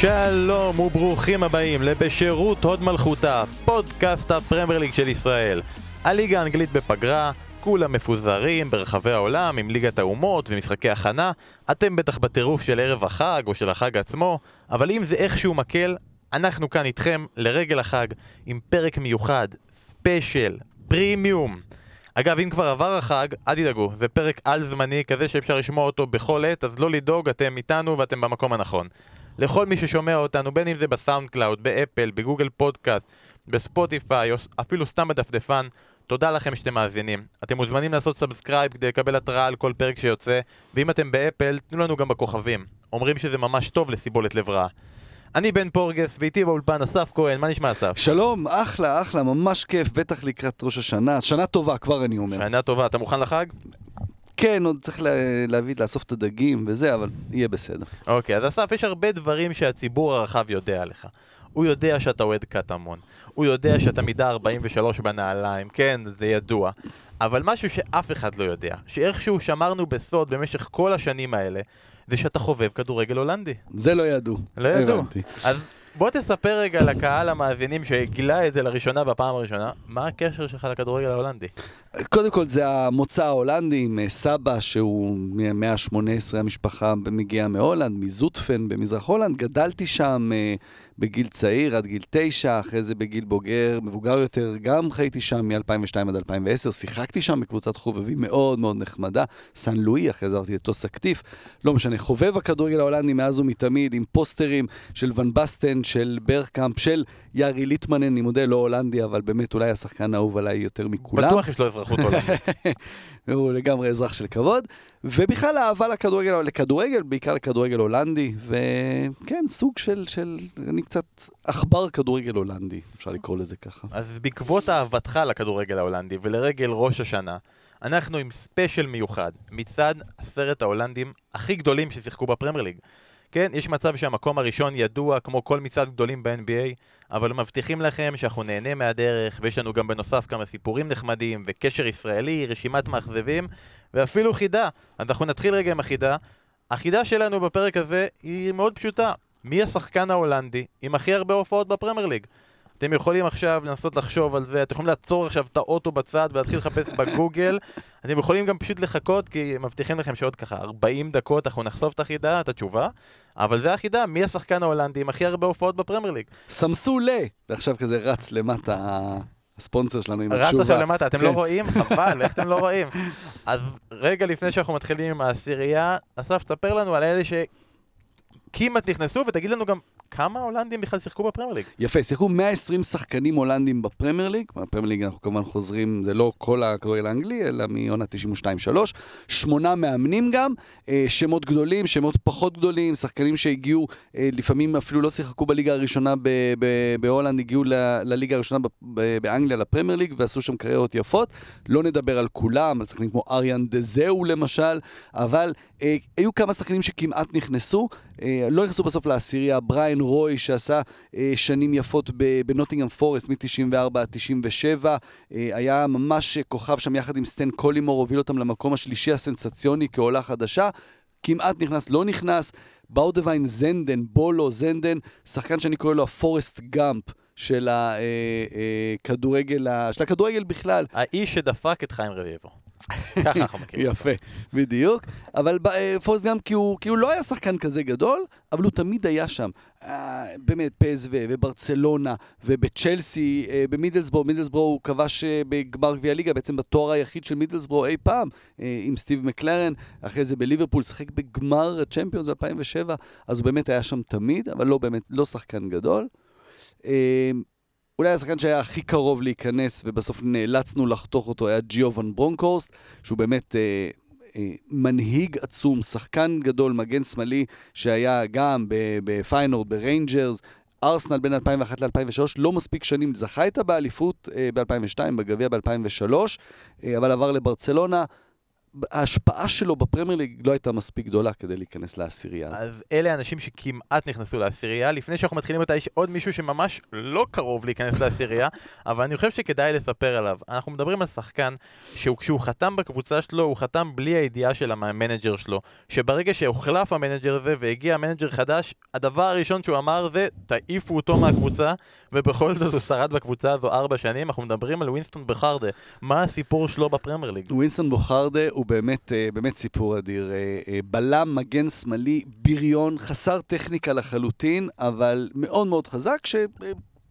שלום וברוכים הבאים לבשירות הוד מלכותה, פודקאסט הפרמייר ליג של ישראל. הליגה האנגלית בפגרה, כולם מפוזרים ברחבי העולם עם ליגת האומות ומשחקי הכנה. אתם בטח בטירוף של ערב החג או של החג עצמו, אבל אם זה איכשהו מקל, אנחנו כאן איתכם לרגל החג עם פרק מיוחד, special, פרימיום. אגב, אם כבר עבר החג, אל תדאגו, זה פרק על-זמני כזה שאפשר לשמוע אותו בכל עת, אז לא לדאוג, אתם איתנו ואתם במקום הנכון. לכל מי ששומע אותנו, בין אם זה ב SoundCloud, ב Apple, ב Google Podcast, ב Spotify, או אפילו סתם בדפדפן, תודה לכם שאתם מאזינים. אתם מוזמנים לעשות subscribe כדי לקבל התראה על כל פרק שיוצא, ואם אתם ב Apple, תנו לנו גם בכוכבים. אומרים שזה ממש טוב לסיבולת לב ריאה. אני בן פורגס, ואיתי באולפן אסף כהן, מה נשמע אסף? שלום, אחלה, אחלה, ממש כיף, בטח לקראת ראש השנה. שנה טובה, כבר אני אומר. שנה טובה, אתה מוכן לחג? כן, עוד צריך לה, להביא, לאסוף את הדגים וזה, אבל יהיה בסדר. אוקיי, אז אסף, יש הרבה דברים שהציבור הרחב יודע עליך. הוא יודע שאתה אוהד קטמון, הוא יודע שאתה מידה 43 בנעליים, כן, זה ידוע. אבל משהו שאף אחד לא יודע, שאיכשהו שמרנו בסוד במשך כל השנים האלה, זה שאתה חובב כדורגל הולנדי. זה לא ידעו. לא ידעו. הבנתי. אז בוא תספר רגע לקהל המאזינים שגילה את זה לראשונה בפעם הראשונה, מה הקשר שלך לכדורגל ההולנדי? קודם כל זה המוצא ההולנדי עם אה, סבא שהוא מהמאה ה-18, המשפחה מגיעה מהולנד, מזוטפן במזרח הולנד, גדלתי שם אה, בגיל צעיר עד גיל תשע, אחרי זה בגיל בוגר, מבוגר יותר, גם חייתי שם מ-2002 עד 2010, שיחקתי שם בקבוצת חובבים מאוד מאוד נחמדה, סן לואי, אחרי זה עברתי לטוס אקטיף, לא משנה, חובב הכדורגל ההולנדי מאז ומתמיד, עם פוסטרים של ון בסטן, של ברקאמפ, של יארי ליטמנן, אני מודה, לא הולנדי, אבל באמת אולי השחקן האהוב עליי יותר מכולם. בטוח יש לו אזרחות הולנדית. הוא לגמרי אזרח של כבוד, ובכלל אהבה לכדורגל, לכדורגל, בעיקר לכדורגל הולנדי, וכן, סוג של, של, אני קצת עכבר כדורגל הולנדי, אפשר לקרוא לזה ככה. אז בעקבות אהבתך לכדורגל ההולנדי ולרגל ראש השנה, אנחנו עם ספיישל מיוחד מצד עשרת ההולנדים הכי גדולים ששיחקו בפרמייר ליג. כן, יש מצב שהמקום הראשון ידוע כמו כל מצעד גדולים ב-NBA, אבל מבטיחים לכם שאנחנו נהנה מהדרך, ויש לנו גם בנוסף כמה סיפורים נחמדים, וקשר ישראלי, רשימת מאכזבים, ואפילו חידה. אנחנו נתחיל רגע עם החידה. החידה שלנו בפרק הזה היא מאוד פשוטה. מי השחקן ההולנדי עם הכי הרבה הופעות בפרמייר ליג? אתם יכולים עכשיו לנסות לחשוב על זה, אתם יכולים לעצור עכשיו את האוטו בצד ולהתחיל לחפש בגוגל. אתם יכולים גם פשוט לחכות, כי מבטיחים לכם שעוד ככה 40 דקות אנחנו נחשוף את החידה, את התשובה. אבל זה החידה, מי השחקן ההולנדי עם הכי הרבה הופעות בפרמייר ליג? סמסו ל... ועכשיו כזה רץ למטה הספונסר שלנו עם רץ התשובה. עכשיו למטה, אתם לא כן. רואים? חבל, איך אתם לא רואים? אז רגע לפני שאנחנו מתחילים עם העשירייה, אסף, תספר לנו על אלה שכמעט נכנסו, ותגיד לנו גם כמה הולנדים בכלל שיחקו בפרמייר ליג. יפה, שיחקו 120 שחקנים הולנדים בפרמייר ליג, בפרמייר ליג אנחנו כמובן חוזרים, זה לא כל הכדורגל האנגלי, אלא מעונה 92-3, שמונה מאמנים גם, אה, שמות גדולים, שמות פחות גדולים, שחקנים שהגיעו, אה, לפעמים אפילו לא שיחקו בליגה הראשונה בהולנד, הגיעו לליגה הראשונה באנגליה, לפרמייר ליג, ועשו שם קריירות יפות. לא נדבר על כולם, על שחקנים כמו אריאן דה זאו למשל, אבל אה, היו כמה שחקנים שכמעט נכנסו, אה, לא נכנסו בסוף לעשירייה, בריאן רוי שעשה אה, שנים יפות ב- בנוטינגרם פורסט מ-94 עד 97, אה, היה ממש כוכב שם יחד עם סטן קולימור, הוביל אותם למקום השלישי הסנסציוני כעולה חדשה. כמעט נכנס, לא נכנס. באודוויין זנדן, בולו זנדן, שחקן שאני קורא לו הפורסט גאמפ של הכדורגל, של הכדורגל בכלל. האיש שדפק את חיים רביבו. ככה אנחנו מכירים. יפה, בדיוק. אבל אה, פורסט גאמפ, כי הוא, כי הוא לא היה שחקן כזה גדול, אבל הוא תמיד היה שם. אה, באמת, פ.ס.וו וברצלונה ובצ'לסי, אה, במידלסבורו, מידלסבורו הוא כבש בגמר גביע הליגה, בעצם בתואר היחיד של מידלסבורו אי פעם, עם סטיב מקלרן, אחרי זה בליברפול, שיחק בגמר הצ'מפיונס ב-2007, אז הוא באמת היה שם תמיד, אבל לא באמת, לא שחקן גדול. אולי השחקן שהיה הכי קרוב להיכנס, ובסוף נאלצנו לחתוך אותו, היה ג'יו ון ברונקורסט, שהוא באמת אה, אה, מנהיג עצום, שחקן גדול, מגן שמאלי, שהיה גם בפיינורד, בריינג'רס, ארסנל בין 2001 ל-2003, לא מספיק שנים, זכה איתה באליפות אה, ב-2002, בגביע ב-2003, אה, אבל עבר לברצלונה. ההשפעה שלו בפרמייר ליג לא הייתה מספיק גדולה כדי להיכנס לעשירייה הזאת. אז אלה האנשים שכמעט נכנסו לעשירייה. לפני שאנחנו מתחילים אותה, יש עוד מישהו שממש לא קרוב להיכנס לעשירייה, אבל אני חושב שכדאי לספר עליו. אנחנו מדברים על שחקן שכשהוא חתם בקבוצה שלו, הוא חתם בלי הידיעה של המנג'ר שלו. שברגע שהוחלף המנג'ר הזה והגיע מנג'ר חדש, הדבר הראשון שהוא אמר זה, תעיפו אותו מהקבוצה, ובכל זאת הוא שרד בקבוצה הזו ארבע שנים. אנחנו מדברים על ווינסטון בוחרדה. מה הסיפור שלו בפרמייר ליג? ווינסטון בוחרדה הוא באמת, אה, באמת סיפור אדיר. אה, אה, בלם, מגן שמאלי, בריון, חסר טכניקה לחלוטין, אבל מאוד מאוד חזק, ש...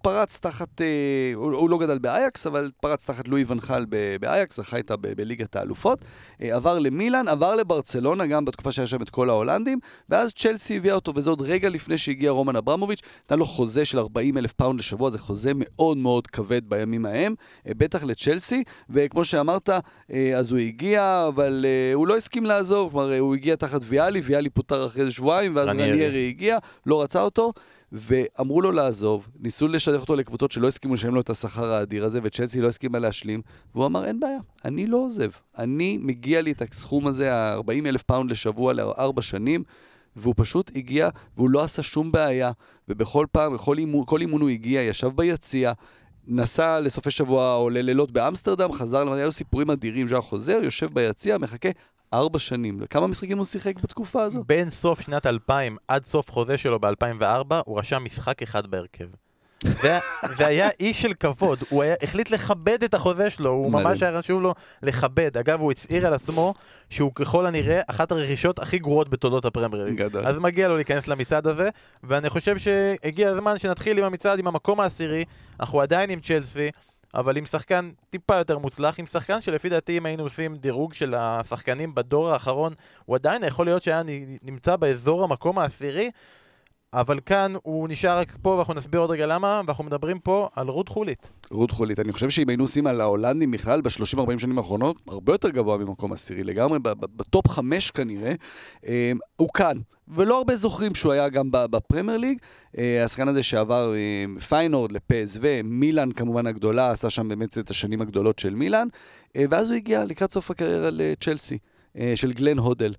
פרץ תחת, אה, הוא, הוא לא גדל באייקס, אבל פרץ תחת לואי ואן חאל באייקס, זכה איתה בליגת האלופות. אה, עבר למילאן, עבר לברצלונה, גם בתקופה שהיה שם את כל ההולנדים, ואז צ'לסי הביאה אותו, וזה עוד רגע לפני שהגיע רומן אברמוביץ', נתן לו חוזה של 40 אלף פאונד לשבוע, זה חוזה מאוד מאוד כבד בימים ההם, אה, בטח לצ'לסי, וכמו שאמרת, אז הוא הגיע, אבל הוא לא הסכים לעזוב, כלומר, הוא הגיע תחת ויאלי, ויאלי פוטר אחרי שבועיים, ואז רניירי הגיע, לא רצה אותו. ואמרו לו לעזוב, ניסו לשדך אותו לקבוצות שלא הסכימו לשלם לו את השכר האדיר הזה, וצ'לסי לא הסכימה להשלים, והוא אמר, אין בעיה, אני לא עוזב. אני, מגיע לי את הסכום הזה, ה-40 אלף פאונד לשבוע לארבע שנים, והוא פשוט הגיע, והוא לא עשה שום בעיה, ובכל פעם, בכל אימון, כל אימון הוא הגיע, ישב ביציע, נסע לסופי שבוע או ללילות באמסטרדם, חזר, היו סיפורים אדירים, שהיה חוזר, יושב ביציע, מחכה ארבע שנים. כמה משחקים הוא שיחק בתקופה הזו? בין סוף שנת 2000 עד סוף חוזה שלו ב-2004, הוא רשם משחק אחד בהרכב. והיה איש של כבוד, הוא היה, החליט לכבד את החוזה שלו, הוא ממש היה חשוב לו לכבד. אגב, הוא הצהיר על עצמו שהוא ככל הנראה אחת הרכישות הכי גרועות בתולדות הפרמייר אז מגיע לו להיכנס למצעד הזה, ואני חושב שהגיע הזמן שנתחיל עם המצעד עם המקום העשירי, אנחנו עדיין עם צ'לסי. אבל עם שחקן טיפה יותר מוצלח, עם שחקן שלפי דעתי אם היינו עושים דירוג של השחקנים בדור האחרון, הוא עדיין יכול להיות שהיה נמצא באזור המקום העשירי, אבל כאן הוא נשאר רק פה, ואנחנו נסביר עוד רגע למה, ואנחנו מדברים פה על רוד חוליט. רוד חוליט. אני חושב שאם היינו עושים על ההולנדים בכלל ב-30-40 שנים האחרונות, הרבה יותר גבוה ממקום עשירי לגמרי, בטופ 5 כנראה, אה, הוא כאן. ולא הרבה זוכרים שהוא היה גם בפרמייר ליג. אה, השחקן הזה שעבר אה, פיינורד לפ.ס.וו, מילאן כמובן הגדולה, עשה שם באמת את השנים הגדולות של מילאן, ואז הוא הגיע לקראת סוף הקריירה לצ'לסי, של גלן הודל,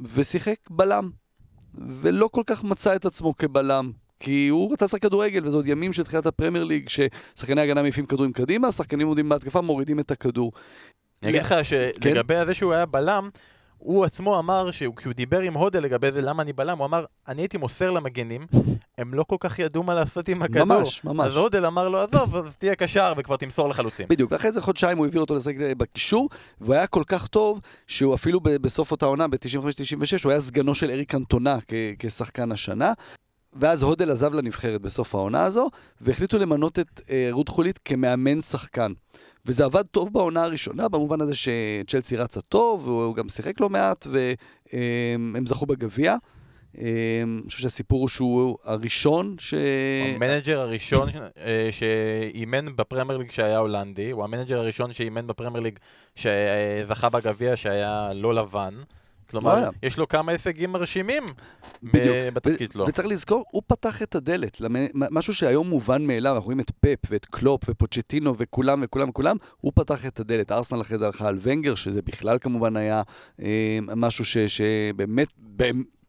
ושיחק בלם. ולא כל כך מצא את עצמו כבלם. כי הוא רצה לשחק כדורגל, וזה עוד ימים של תחילת הפרמייר ליג, ששחקני הגנה מעיפים כדורים קדימה, שחקנים עומדים בהתקפה, מורידים את הכדור. אני אגיד לך שלגבי כן? זה שהוא היה בלם, הוא עצמו אמר שכשהוא דיבר עם הודה לגבי זה למה אני בלם, הוא אמר, אני הייתי מוסר למגנים, הם לא כל כך ידעו מה לעשות עם הכדור. ממש, ממש. אז הודל אמר לו, עזוב, אז תהיה קשר וכבר תמסור לחלוצים. בדיוק, אחרי איזה חודשיים הוא העביר אותו לשחק בקישור, והוא היה כל כך טוב, שהוא אפילו בסוף אותה עונה, ב-95-96, הוא היה סגנו של אריק קנטונה כשחקן השנה. ואז הודל עזב לנבחרת בסוף העונה הזו, והחליטו למנות את אה, רוד חוליט כמאמן שחקן. וזה עבד טוב בעונה הראשונה, במובן הזה שצ'לסי רצה טוב, והוא גם שיחק לא מעט, והם זכו בגביע. אני חושב שהסיפור הוא שהוא הראשון ש... המנג'ר הראשון אה, שאימן בפרמייר ליג שהיה הולנדי, הוא המנג'ר הראשון שאימן בפרמייר ליג שזכה בגביע שהיה לא לבן. כלומר, יש לו כמה הישגים מרשימים בתפקיד שלו. וצריך לזכור, הוא פתח את הדלת. משהו שהיום מובן מאליו, אנחנו רואים את פפ ואת קלופ ופוצ'טינו וכולם וכולם וכולם, הוא פתח את הדלת. ארסנל אחרי זה הלכה על ונגר, שזה בכלל כמובן היה אה, משהו שבאמת...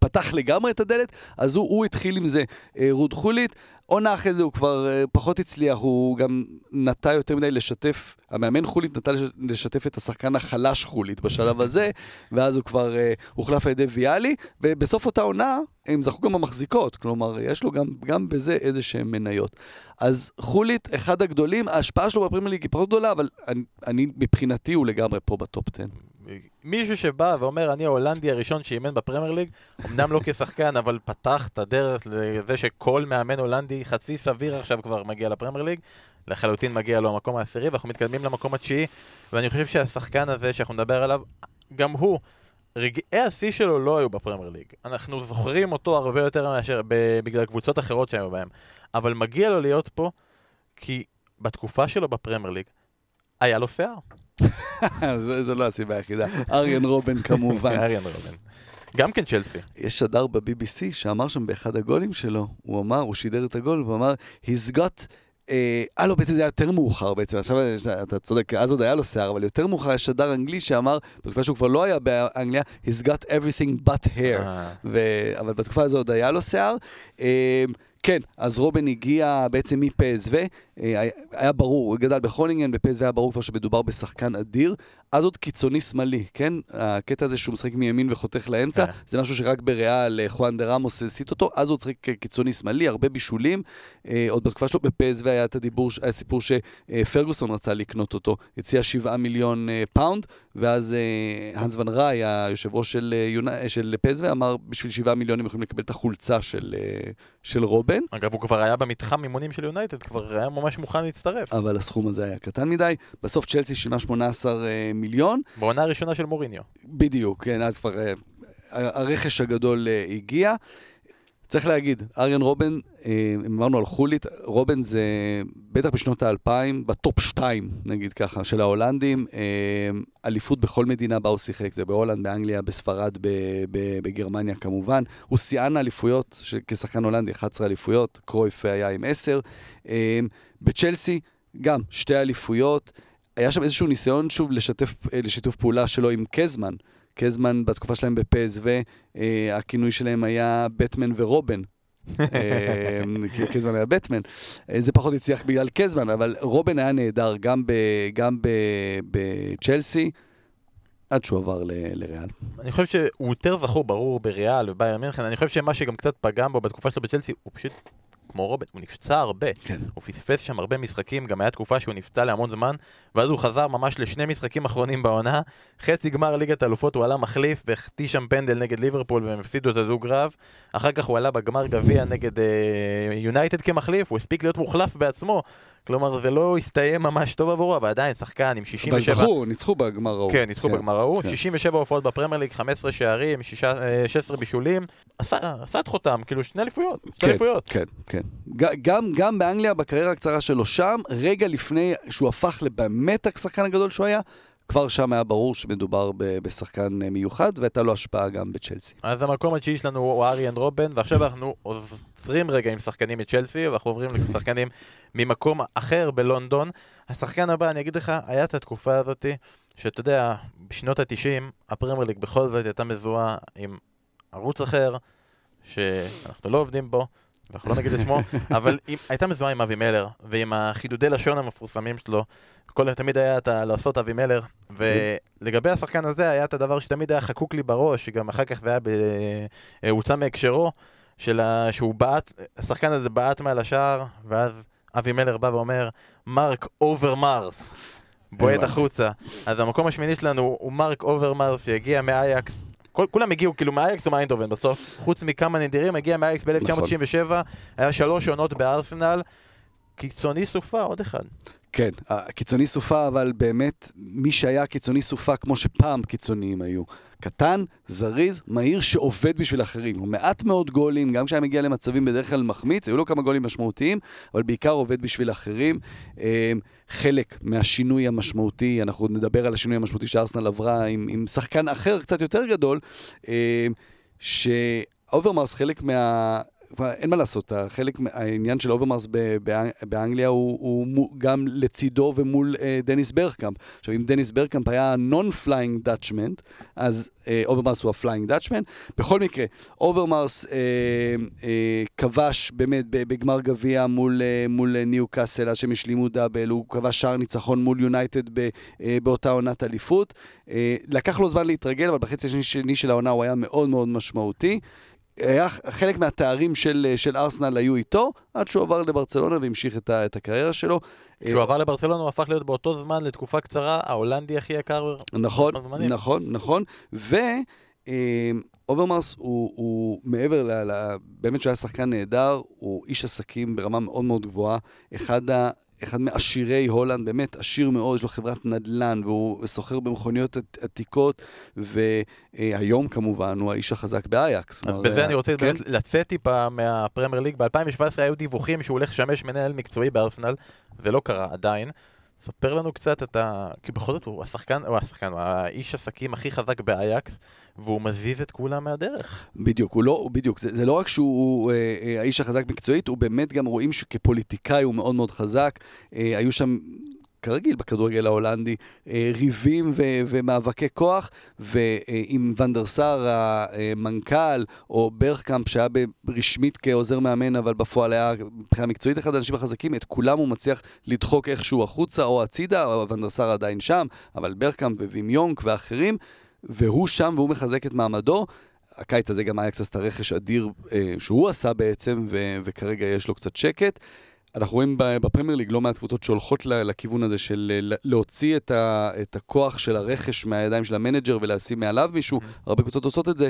פתח לגמרי את הדלת, אז הוא, הוא התחיל עם זה אה, רות חולית. עונה אחרי זה הוא כבר uh, פחות הצליח, הוא גם נטה יותר מדי לשתף, המאמן חוליט נטה לשתף את השחקן החלש חוליט בשלב הזה, ואז הוא כבר uh, הוחלף על ידי ויאלי, ובסוף אותה עונה הם זכו גם במחזיקות, כלומר, יש לו גם, גם בזה איזה שהם מניות. אז חוליט, אחד הגדולים, ההשפעה שלו בפרמייר ליג היא פחות גדולה, אבל אני, אני מבחינתי הוא לגמרי פה בטופ 10. מישהו שבא ואומר, אני ההולנדי הראשון שאימן בפרמייר ליג, אמנם לא כשחקן, אבל פתח את הדרך לזה שכל מאמן הולנדי חצי סביר עכשיו כבר מגיע לפרמייר ליג, לחלוטין מגיע לו המקום העשירי, ואנחנו מתקדמים למקום התשיעי, ואני חושב שהשחקן הזה שאנחנו נדבר עליו, גם הוא, רגעי השיא שלו לא היו בפרמייר ליג. אנחנו זוכרים אותו הרבה יותר מאשר בגלל קבוצות אחרות שהיו בהם, אבל מגיע לו להיות פה, כי בתקופה שלו בפרמייר ליג, היה לו שיער. זו לא הסיבה היחידה. אריאן רובן כמובן. אריאן רובן. גם כן צ'לסי. יש שדר ב-BBC שאמר שם באחד הגולים שלו, הוא אמר, הוא שידר את הגול, והוא אמר, he's got אה, אה, לא, בעצם זה היה יותר מאוחר בעצם, עכשיו אתה צודק, אז עוד היה לו שיער, אבל יותר מאוחר יש שדר אנגלי שאמר, בתקופה שהוא כבר לא היה באנגליה, he's got everything but hair, אה. ו... אבל בתקופה הזו עוד היה לו שיער. אה, כן, אז רובן הגיע בעצם מפסו, היה ברור, הוא גדל בכרונינגן, בפסו היה ברור כבר שמדובר בשחקן אדיר. אז עוד קיצוני שמאלי, כן? הקטע הזה שהוא משחק מימין וחותך לאמצע, כן. זה משהו שרק בריאל אה, חואן דה רמוס הסיט אותו, אז הוא משחק קיצוני שמאלי, הרבה בישולים. אה, עוד בתקופה שלו בפ.ס.וו היה את הדיבור, היה סיפור שפרגוסון רצה לקנות אותו, הציע 7 מיליון אה, פאונד, ואז אה, הארי ואן ראיי, היושב ראש של, אה, יונ... של פ.ס.וו, אמר בשביל 7 מיליון הם יכולים לקבל את החולצה של, אה, של רובן. אגב, הוא כבר היה במתחם אימונים של יונייטד, כבר היה ממש מוכן להצטרף. אבל הסכום הזה היה קטן מדי. בסוף צ'לסי שילמה 18 אה, מיליון. בעונה הראשונה של מוריניו. בדיוק, כן, אז כבר אה, הרכש הגדול אה, הגיע. צריך להגיד, אריאן רובן, אה, אמרנו על חוליט, רובן זה בטח בשנות האלפיים, בטופ שתיים, נגיד ככה, של ההולנדים. אה, אליפות בכל מדינה בה הוא שיחק, זה בהולנד, באנגליה, בספרד, בגרמניה כמובן. הוא שיאן האליפויות, ש- כשחקן הולנדי, 11 אליפויות, קרויף היה עם 10. אה, בצ'לסי, גם שתי אליפויות. היה שם איזשהו ניסיון שוב לשתף, לשיתוף פעולה שלו עם קזמן. קזמן בתקופה שלהם בפסו, אה, הכינוי שלהם היה בטמן ורובן. אה, קזמן היה בטמן. אה, זה פחות הצליח בגלל קזמן, אבל רובן היה נהדר גם, בצ'לסי, עד שהוא עבר לריאל. אני חושב שהוא יותר זכור, ברור, בריאל וביירן מינכן, אני חושב שמה שגם קצת פגם בו בתקופה שלו בצ'לסי, הוא פשוט, כמו רוברט, הוא נפצע הרבה. כן. הוא פספס שם הרבה משחקים, גם היה תקופה שהוא נפצע להמון זמן, ואז הוא חזר ממש לשני משחקים אחרונים בעונה. חצי גמר ליגת האלופות הוא עלה מחליף והחטיא שם פנדל נגד ליברפול והם הפסידו את הדוג רב. אחר כך הוא עלה בגמר גביע נגד אה, יונייטד כמחליף, הוא הספיק להיות מוחלף בעצמו. כלומר, זה לא הסתיים ממש טוב עבורו, אבל עדיין שחקן עם 67... אבל זכו, ניצחו בגמר ההוא. כן, ניצחו בגמר ההוא, כן. 67 הופעות בפרמייר ליג, 15 שערים, שישה- אה, 16 בישולים, עשה עשה את חותם, כאילו שני אליפויות, כן, אליפויות. כן, כן. גם, גם באנגליה, בקריירה הקצרה שלו שם, רגע לפני שהוא הפך לבאמת השחקן הגדול שהוא היה, כבר שם היה ברור שמדובר בשחקן מיוחד, והייתה לו השפעה גם בצ'לסי. אז המקום התשיעי שלנו הוא אריאן רובן, ועכשיו אנחנו עוצרים רגע עם שחקנים מצ'לסי, ואנחנו עוברים לשחקנים ממקום אחר בלונדון. השחקן הבא, אני אגיד לך, היה את התקופה הזאתי, שאתה יודע, בשנות ה-90, הפרמייר בכל זאת הייתה מזוהה עם ערוץ אחר, שאנחנו לא עובדים בו, ואנחנו לא נגיד את שמו, אבל עם, הייתה מזוהה עם אבי מלר, ועם החידודי לשון המפורסמים שלו. כל, תמיד היה את לעשות אבי מלר, ולגבי השחקן הזה היה את הדבר שתמיד היה חקוק לי בראש, שגם אחר כך זה. אה, הוצא מהקשרו, של ה... שהוא בעט, השחקן הזה בעט מעל השער, ואז אבי מלר בא ואומר, מרק אוברמרס, בועט. החוצה. אז המקום השמיני שלנו הוא מרק אוברמרס, שהגיע מאייקס. כל, כולם הגיעו כאילו מאייקס או מאיינדובן בסוף, חוץ מכמה נדירים, הגיע מאייקס ב-1997, היה שלוש עונות בארסנל, קיצוני סופה, עוד אחד. כן, הקיצוני סופה, אבל באמת, מי שהיה קיצוני סופה כמו שפעם קיצוניים היו. קטן, זריז, מהיר, שעובד בשביל אחרים. הוא מעט מאוד גולים, גם כשהיה מגיע למצבים בדרך כלל מחמיץ, היו לו כמה גולים משמעותיים, אבל בעיקר עובד בשביל אחרים. אה, חלק מהשינוי המשמעותי, אנחנו נדבר על השינוי המשמעותי שארסנל עברה עם, עם שחקן אחר קצת יותר גדול, אה, שאוברמרס חלק מה... כבר אין מה לעשות, החלק, מה- העניין של אוברמרס באנגליה הוא, הוא גם לצידו ומול אה, דניס ברקאמפ. עכשיו, אם דניס ברקאמפ היה non-flying Dutchman, אז אה, אוברמרס הוא ה flying Dutchman. בכל מקרה, אוברמרס אה, אה, כבש באמת בגמר גביע מול, אה, מול אה, ניו קאסל, אז שהם השלימו דאבל, הוא כבש שער ניצחון מול יונייטד אה, באותה עונת אליפות. אה, לקח לו זמן להתרגל, אבל בחצי השני שני של העונה הוא היה מאוד מאוד משמעותי. היה חלק מהתארים של, של ארסנל היו איתו, עד שהוא עבר לברצלונה והמשיך את, ה, את הקריירה שלו. כשהוא עבר לברצלונה הוא הפך להיות באותו זמן, לתקופה קצרה, ההולנדי הכי יקר. נכון. נכון, נכון. ואוברמרס הוא, הוא מעבר ל... ל באמת שהוא היה שחקן נהדר, הוא איש עסקים ברמה מאוד מאוד גבוהה. אחד, ה, אחד מעשירי הולנד, באמת עשיר מאוד, יש לו חברת נדל"ן, והוא סוחר במכוניות עת- עתיקות, והיום כמובן הוא האיש החזק באייקס. אז בזה אני רוצה כן? באמת לצאת טיפה מהפרמייר ליג. ב-2017 היו דיווחים שהוא הולך לשמש מנהל מקצועי בארסנל, זה לא קרה עדיין. ספר לנו קצת את ה... כי בכל זאת הוא השחקן, הוא השחקן, הוא האיש עסקים הכי חזק באייקס, והוא מזיז את כולם מהדרך. בדיוק, הוא לא, בדיוק, זה, זה לא רק שהוא אה, אה, האיש החזק מקצועית, הוא באמת גם רואים שכפוליטיקאי הוא מאוד מאוד חזק. אה, היו שם כרגיל בכדורגל ההולנדי, אה, ריבים ו- ומאבקי כוח, ועם ונדר סאר, המנכ"ל, או ברכקאמפ, שהיה רשמית כעוזר מאמן, אבל בפועל היה מבחינה מקצועית אחד האנשים החזקים, את כולם הוא מצליח לדחוק איכשהו החוצה או הצידה, או ונדר סאר עדיין שם, אבל ברגקאמפ ווים יונק ואחרים, והוא שם והוא מחזק את מעמדו. הקיץ הזה גם אייקס עשתה רכש אדיר אה, שהוא עשה בעצם, ו- וכרגע יש לו קצת שקט. אנחנו רואים בפרמייר ליג לא מעט קבוצות שהולכות לכיוון הזה של להוציא את, ה, את הכוח של הרכש מהידיים של המנג'ר ולשים מעליו מישהו. Mm-hmm. הרבה קבוצות עושות את זה.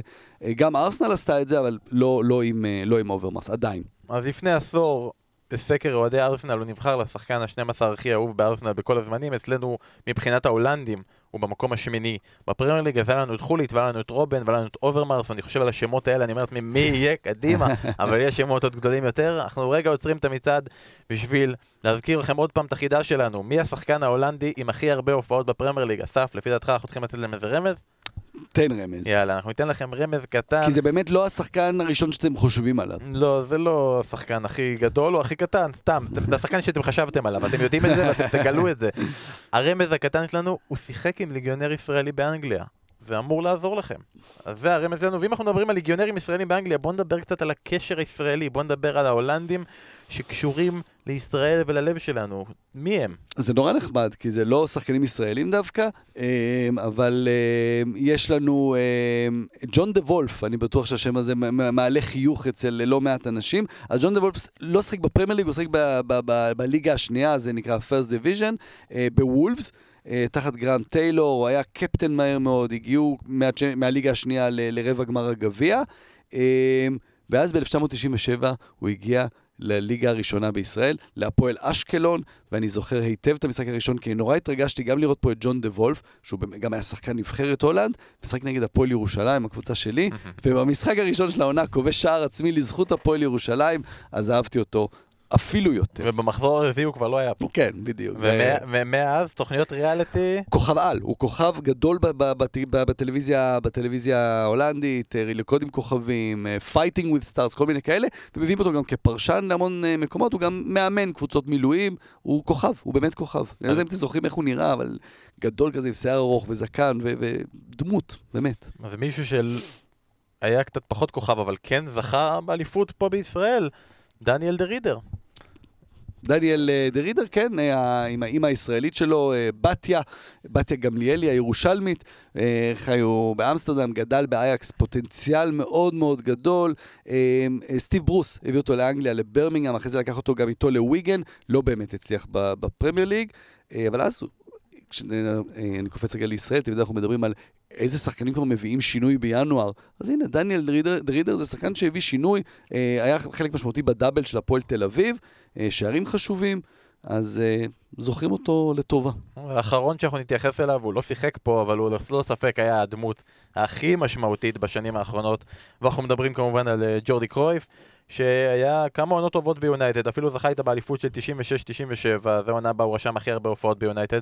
גם ארסנל עשתה את זה, אבל לא, לא, עם, לא עם אוברמרס, עדיין. אז לפני עשור, בסקר אוהדי ארסנל הוא נבחר לשחקן ה-12 הכי אהוב בארסנל בכל הזמנים. אצלנו, מבחינת ההולנדים, הוא במקום השמיני. בפרמייר ליג היה לנו את חוליט, והיה לנו את רובן, והיה לנו את אוברמרס, אני חושב על השמות האלה, אני אומר לעצמי, מי יהיה קדימה, אבל יש שמות עוד גדולים יותר. אנחנו רגע עוצרים את המצעד בשביל להזכיר לכם עוד פעם את החידה שלנו. מי השחקן ההולנדי עם הכי הרבה הופעות בפרמייר ליג? אסף, לפי דעתך אנחנו צריכים לתת להם איזה רמז? תן רמז. יאללה, אנחנו ניתן לכם רמז קטן. כי זה באמת לא השחקן הראשון שאתם חושבים עליו. לא, זה לא השחקן הכי גדול או הכי קטן, סתם. זה השחקן שאתם חשבתם עליו, אתם יודעים את זה ואתם תגלו את זה. הרמז הקטן שלנו, הוא שיחק עם ליגיונר ישראלי באנגליה. ואמור לעזור לכם. זה הרמז שלנו, ואם אנחנו מדברים על ליגיונרים ישראלים באנגליה, בואו נדבר קצת על הקשר הישראלי, בואו נדבר על ההולנדים שקשורים לישראל וללב שלנו. מי הם? זה נורא נחמד, כי זה לא שחקנים ישראלים דווקא, אמ, אבל אמ, יש לנו אמ, ג'ון דה וולף, אני בטוח שהשם הזה מעלה חיוך אצל לא מעט אנשים. אז ג'ון דה וולף לא שחק בפרמייר ליג, הוא שחק בליגה השנייה, זה נקרא First Division, בוולפס. תחת גרהם טיילור, הוא היה קפטן מהר מאוד, הגיעו מה, מהליגה השנייה ל, לרבע גמר הגביע, אה, ואז ב-1997 הוא הגיע לליגה הראשונה בישראל, להפועל אשקלון, ואני זוכר היטב את המשחק הראשון, כי נורא התרגשתי גם לראות פה את ג'ון דה וולף, שהוא גם היה שחקן נבחרת הולנד, משחק נגד הפועל ירושלים, הקבוצה שלי, ובמשחק הראשון של העונה כובש שער עצמי לזכות הפועל ירושלים, אז אהבתי אותו אפילו יותר. ובמחזור הרביעי הוא כבר לא היה פה. כן, בדיוק. ומאז תוכניות ריאליטי... כוכב על, הוא כוכב גדול בטלוויזיה, בטלוויזיה ההולנדית, לרקוד עם כוכבים, Fighting with Stars, כל מיני כאלה, ומביאים אותו גם כפרשן להמון אה, מקומות, הוא גם מאמן קבוצות מילואים, הוא כוכב, הוא באמת כוכב. אני לא יודע אם אתם זוכרים איך הוא נראה, אבל גדול כזה עם שיער ארוך וזקן ודמות, באמת. זה מישהו של... היה קצת פחות כוכב, אבל כן זכה באליפות פה בישראל, דניאל דה רידר. דניאל אה, דרידר, כן, אה, עם האימא הישראלית שלו, אה, בתיה, בתיה גמליאלי הירושלמית, חיו באמסטרדם, גדל באייקס, פוטנציאל מאוד מאוד גדול. סטיב ברוס הביא אותו לאנגליה, לברמינגהם, אחרי זה לקח אותו גם איתו לוויגן, לא באמת הצליח בפרמייר ליג, אבל אז כשאני קופץ רגע לישראל, יודעים, אנחנו מדברים על איזה שחקנים כבר מביאים שינוי בינואר. אז הנה, דניאל דרידר, דרידר זה שחקן שהביא שינוי, היה חלק משמעותי בדאבל של הפועל תל אביב. אה, שערים חשובים, אז uh, זוכרים אותו לטובה. האחרון שאנחנו נתייחס אליו, הוא לא שיחק פה, אבל הוא לא ספק היה הדמות הכי משמעותית בשנים האחרונות. ואנחנו מדברים כמובן על uh, ג'ורדי קרויף. שהיה כמה עונות טובות ביונייטד, אפילו זכה איתה באליפות של 96-97, זו עונה בה הוא רשם הכי הרבה הופעות ביונייטד,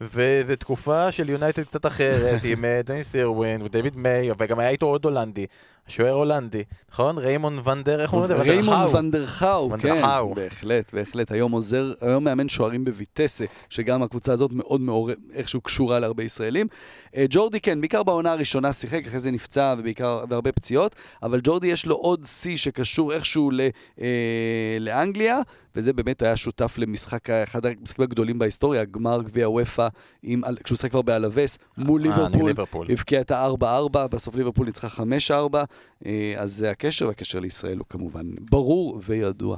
וזו תקופה של יונייטד קצת אחרת, עם דניס אירווין ודייוויד מיי, וגם היה איתו עוד הולנדי, שוער הולנדי, נכון? ריימון ונדר, איך הוא אומר? ריימון ונדרחאו, כן, בהחלט, בהחלט. היום עוזר, היום מאמן שוערים בויטסה, שגם הקבוצה הזאת מאוד מעורר, איכשהו קשורה להרבה ישראלים. אה, ג'ורדי, כן, בעיקר בעונה הראשונה שיחק, אחרי זה נפצע ובעיקר, והרבה פציעות, אבל ג'ורדי יש לו עוד שיא שקשור איכשהו ל, אה, לאנגליה, וזה באמת היה שותף למשחק, אחד המשחקים הגדולים בהיסטוריה, גמר גביע וופא, כשהוא שחק כבר באלווס, מול אה, ליברפול, הבקיע את ה-4-4, בסוף ליברפול ניצחה 5-4, אה, אז זה הקשר, והקשר לישראל הוא כמובן ברור וידוע.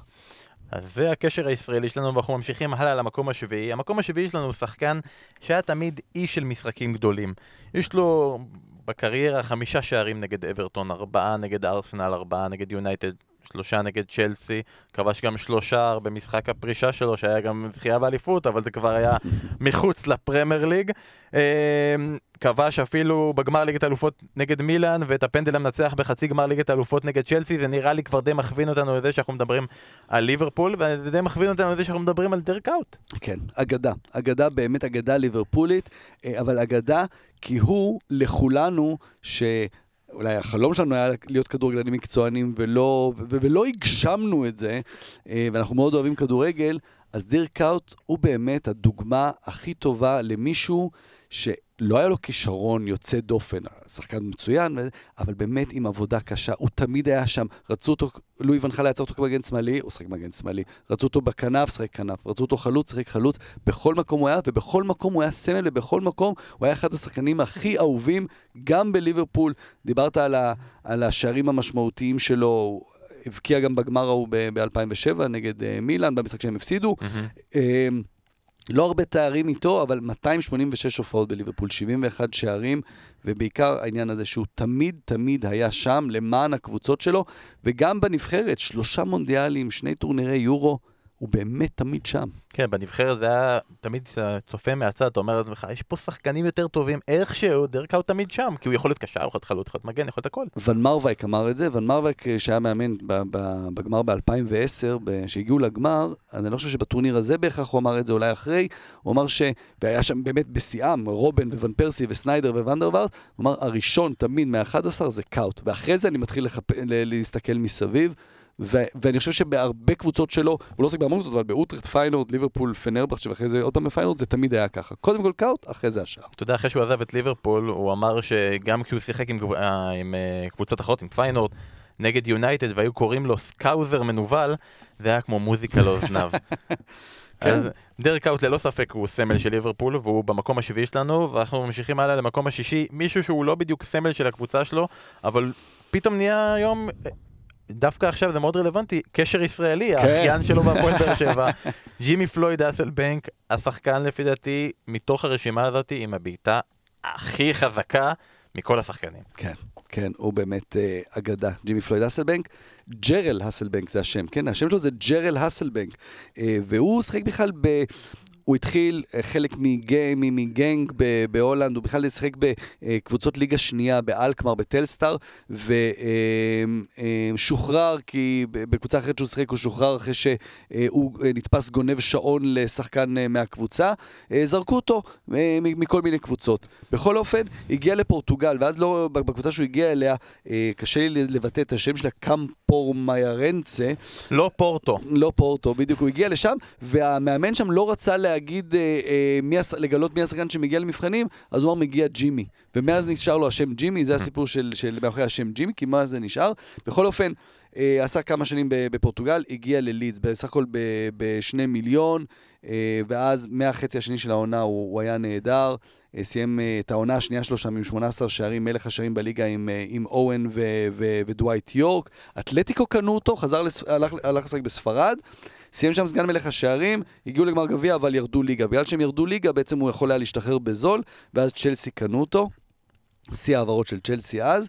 אז זה הקשר הישראלי שלנו, ואנחנו ממשיכים הלאה למקום השביעי. המקום השביעי שלנו הוא שחקן שהיה תמיד אי של משחקים גדולים. יש לו בקריירה חמישה שערים נגד אברטון, ארבעה נגד ארסנל, ארבעה נגד יונייטד, שלושה נגד צ'לסי, כבש גם שלושה במשחק הפרישה שלו, שהיה גם זכייה באליפות, אבל זה כבר היה מחוץ לפרמייר ליג. אה, כבש אפילו בגמר ליגת האלופות נגד מילאן, ואת הפנדל המנצח בחצי גמר ליגת האלופות נגד צ'לסי, זה נראה לי כבר די מכווין אותנו לזה שאנחנו מדברים על ליברפול, וזה די מכווין אותנו לזה שאנחנו מדברים על דרק אאוט. כן, אגדה. אגדה, באמת אגדה ליברפולית, אה, אבל אגדה כי הוא לכולנו, ש... אולי החלום שלנו היה להיות כדורגלנים מקצוענים ולא, ו- ולא הגשמנו את זה, אה, ואנחנו מאוד אוהבים כדורגל, אז דיר קאוט הוא באמת הדוגמה הכי טובה למישהו שלא היה לו כישרון יוצא דופן, שחקן מצוין, אבל באמת עם עבודה קשה, הוא תמיד היה שם. רצו אותו, לואי ונחל יצר אותו כמגן שמאלי, הוא שחק מגן שמאלי. רצו אותו בכנף, שחק כנף. רצו אותו חלוץ, שחק חלוץ. בכל מקום הוא היה, ובכל מקום הוא היה סמל, ובכל מקום הוא היה אחד השחקנים הכי אהובים, גם בליברפול. דיברת על, ה, על השערים המשמעותיים שלו, הבקיע גם בגמר ההוא ב-2007 נגד uh, מילאן, במשחק שהם הפסידו. Mm-hmm. Uh, לא הרבה תארים איתו, אבל 286 הופעות בליברפול, 71 שערים, ובעיקר העניין הזה שהוא תמיד תמיד היה שם למען הקבוצות שלו, וגם בנבחרת, שלושה מונדיאלים, שני טורנירי יורו. הוא באמת תמיד שם. כן, בנבחרת זה היה, תמיד כשאתה צופה מהצד, אתה אומר לעצמך, יש פה שחקנים יותר טובים, איכשהו, דרקה הוא תמיד שם, כי הוא יכול להיות קשר, הוא יכול להיות חלוץ, יכול להיות מגן, יכול להיות הכל. ון מרווייק אמר את זה, ון מרווייק אה, שהיה מאמן בגמר ב-2010, שהגיעו לגמר, אני לא חושב שבטורניר הזה בהכרח הוא אמר את זה, אולי אחרי, הוא אמר ש... והיה שם באמת בשיאם, רובן וון פרסי וסניידר וון דר וארט, הוא אמר, הראשון תמיד מה-11 זה קאוט, ואחרי זה אני מתחיל לחפ... להסתכל מסביב. ו- ואני חושב שבהרבה קבוצות שלו, הוא לא עוסק בהמון קבוצות, אבל באוטרכט, פיינורד, ליברפול, פנרבחצ'ה, ואחרי זה עוד פעם בפיינורד, זה תמיד היה ככה. קודם כל קאוט, אחרי זה השאר. אתה יודע, אחרי שהוא עזב את ליברפול, הוא אמר שגם כשהוא שיחק עם, עם, אה, עם uh, קבוצות אחרות, עם פיינורד, נגד יונייטד, והיו קוראים לו Scouser מנוול, זה היה כמו מוזיקה לאוזניו. כן. אז דירק קאוט ללא ספק הוא סמל של ליברפול והוא במקום השביעי שלנו ואנחנו ממשיכים הלאה למקום השישי מישהו שהוא לא בדיוק סמל של הקבוצה שלו אבל פתאום נהיה היום דווקא עכשיו זה מאוד רלוונטי, קשר ישראלי, כן. האחיין שלו בהפועל באר שבע, ג'ימי פלויד האסלבנק, השחקן לפי דעתי, מתוך הרשימה הזאת עם הבעיטה הכי חזקה מכל השחקנים. כן, כן, הוא באמת אה, אגדה, ג'ימי פלויד אסלבנק. ג'רל אסלבנק זה השם, כן? השם שלו זה ג'רל אסלבנק, אה, והוא שחק בכלל ב... הוא התחיל אה, חלק מגנג בהולנד, הוא בכלל שיחק בקבוצות ליגה שנייה באלקמר, בטלסטאר, ושוחרר, כי בקבוצה אחרת שהוא שיחק הוא שוחרר אחרי שהוא אה, נתפס גונב שעון לשחקן אה, מהקבוצה. זרקו אותו מכל מיני קבוצות. בכל אופן, הגיע לפורטוגל, ואז לא, בקבוצה שהוא הגיע אליה, קשה לי לבטא את השם שלה, קמפור מיירנצה. לא פורטו. לא פורטו, בדיוק, הוא הגיע לשם, והמאמן שם לא רצה לה... להגיד, אה, אה, מי הס... לגלות מי השחקן שמגיע למבחנים, אז הוא אמר מגיע ג'ימי. ומאז נשאר לו השם ג'ימי, זה הסיפור של, של מאחורי השם ג'ימי, כי מה זה נשאר. בכל אופן, אה, עשה כמה שנים בפורטוגל, הגיע ללידס, בסך הכל בשני מיליון, אה, ואז מהחצי השני של העונה הוא, הוא היה נהדר. אה, סיים אה, את העונה השנייה שלו שם עם 18 שערים, מלך השערים בליגה עם, אה, עם אוהן ודווייט יורק. אתלטיקו קנו אותו, חזר, לס... הלך לשחק בספרד. סיים שם סגן מלך השערים, הגיעו לגמר גביע, אבל ירדו ליגה. בגלל שהם ירדו ליגה, בעצם הוא יכול היה להשתחרר בזול, ואז צ'לסי קנו אותו. שיא העברות של צ'לסי אז.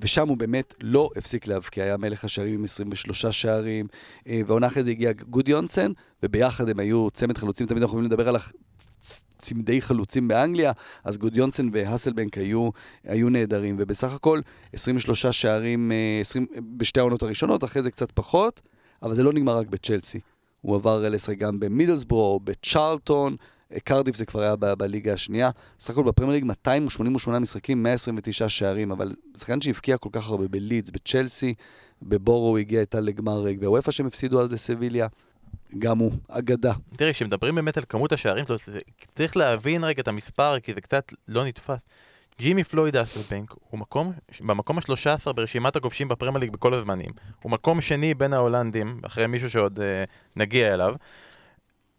ושם הוא באמת לא הפסיק להבקיע, היה מלך השערים עם 23 שערים, והעונה אחרי זה הגיע גודי יונסן, וביחד הם היו צמד חלוצים, תמיד אנחנו יכולים לדבר על צמדי חלוצים באנגליה, אז גודיונסן והסלבנק היו, היו נהדרים, ובסך הכל 23 שערים 20, בשתי העונות הראשונות, אחרי זה קצת פחות. אבל זה לא נגמר רק בצ'לסי. הוא עבר לשחק גם במידלסבורו, בצ'רלטון, קרדיף זה כבר היה ב- בליגה השנייה. סך הכל בפרמייר ליג 288 משחקים, 129 שערים, אבל שחקן שהבקיע כל כך הרבה בלידס, בצ'לסי, בבורו הגיע איתה לגמר גביע וופא שהם הפסידו אז לסביליה. גם הוא אגדה. תראי, כשמדברים באמת על כמות השערים צריך להבין רגע את המספר, כי זה קצת לא נתפס. ג'ימי פלויד אסלבנק הוא מקום, במקום ה-13 ברשימת הכובשים בפרמייר ליג בכל הזמנים. הוא מקום שני בין ההולנדים, אחרי מישהו שעוד אה, נגיע אליו.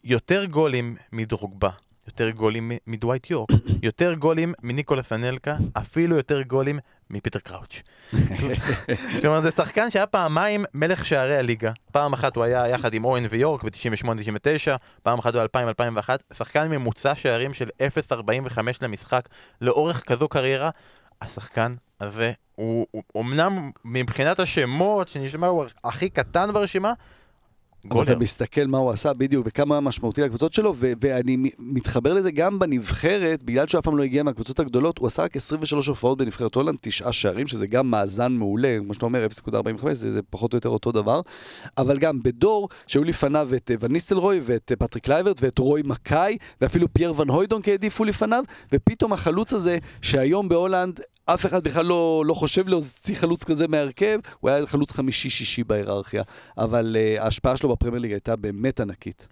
יותר גולים מדרוגבה, יותר גולים מדווייט יורק, יותר גולים מניקולס אנלקה, אפילו יותר גולים מפיטר קראוץ'. כלומר זה שחקן שהיה פעמיים מלך שערי הליגה. פעם אחת הוא היה יחד עם אוהן ויורק ב-98-99, פעם אחת הוא 2000-2001, שחקן ממוצע שערים של 0.45 למשחק לאורך כזו קריירה. השחקן הזה, הוא, הוא אמנם מבחינת השמות, שנשמע הוא הכי קטן ברשימה, גולר. אתה מסתכל מה הוא עשה בדיוק וכמה היה משמעותי לקבוצות שלו, ו- ואני מתחבר לזה גם בנבחרת, בגלל שהוא אף פעם לא הגיע מהקבוצות הגדולות, הוא עשה רק 23 הופעות בנבחרת הולנד, תשעה שערים, שזה גם מאזן מעולה, כמו שאתה אומר, 0.45, זה, זה פחות או יותר אותו דבר. אבל גם בדור, שהיו לפניו את וניסטלרוי ואת פטריק קלייברט ואת רוי מקאי, ואפילו פייר ון הויידונק העדיפו לפניו, ופתאום החלוץ הזה, שהיום בהולנד אף אחד בכלל לא, לא חושב להוציא חלוץ כזה מהרכב, הוא היה חלוץ חמישי-שישי בהיררכיה. אבל אה, ההשפעה שלו בפרמייר ליג הייתה באמת ענקית.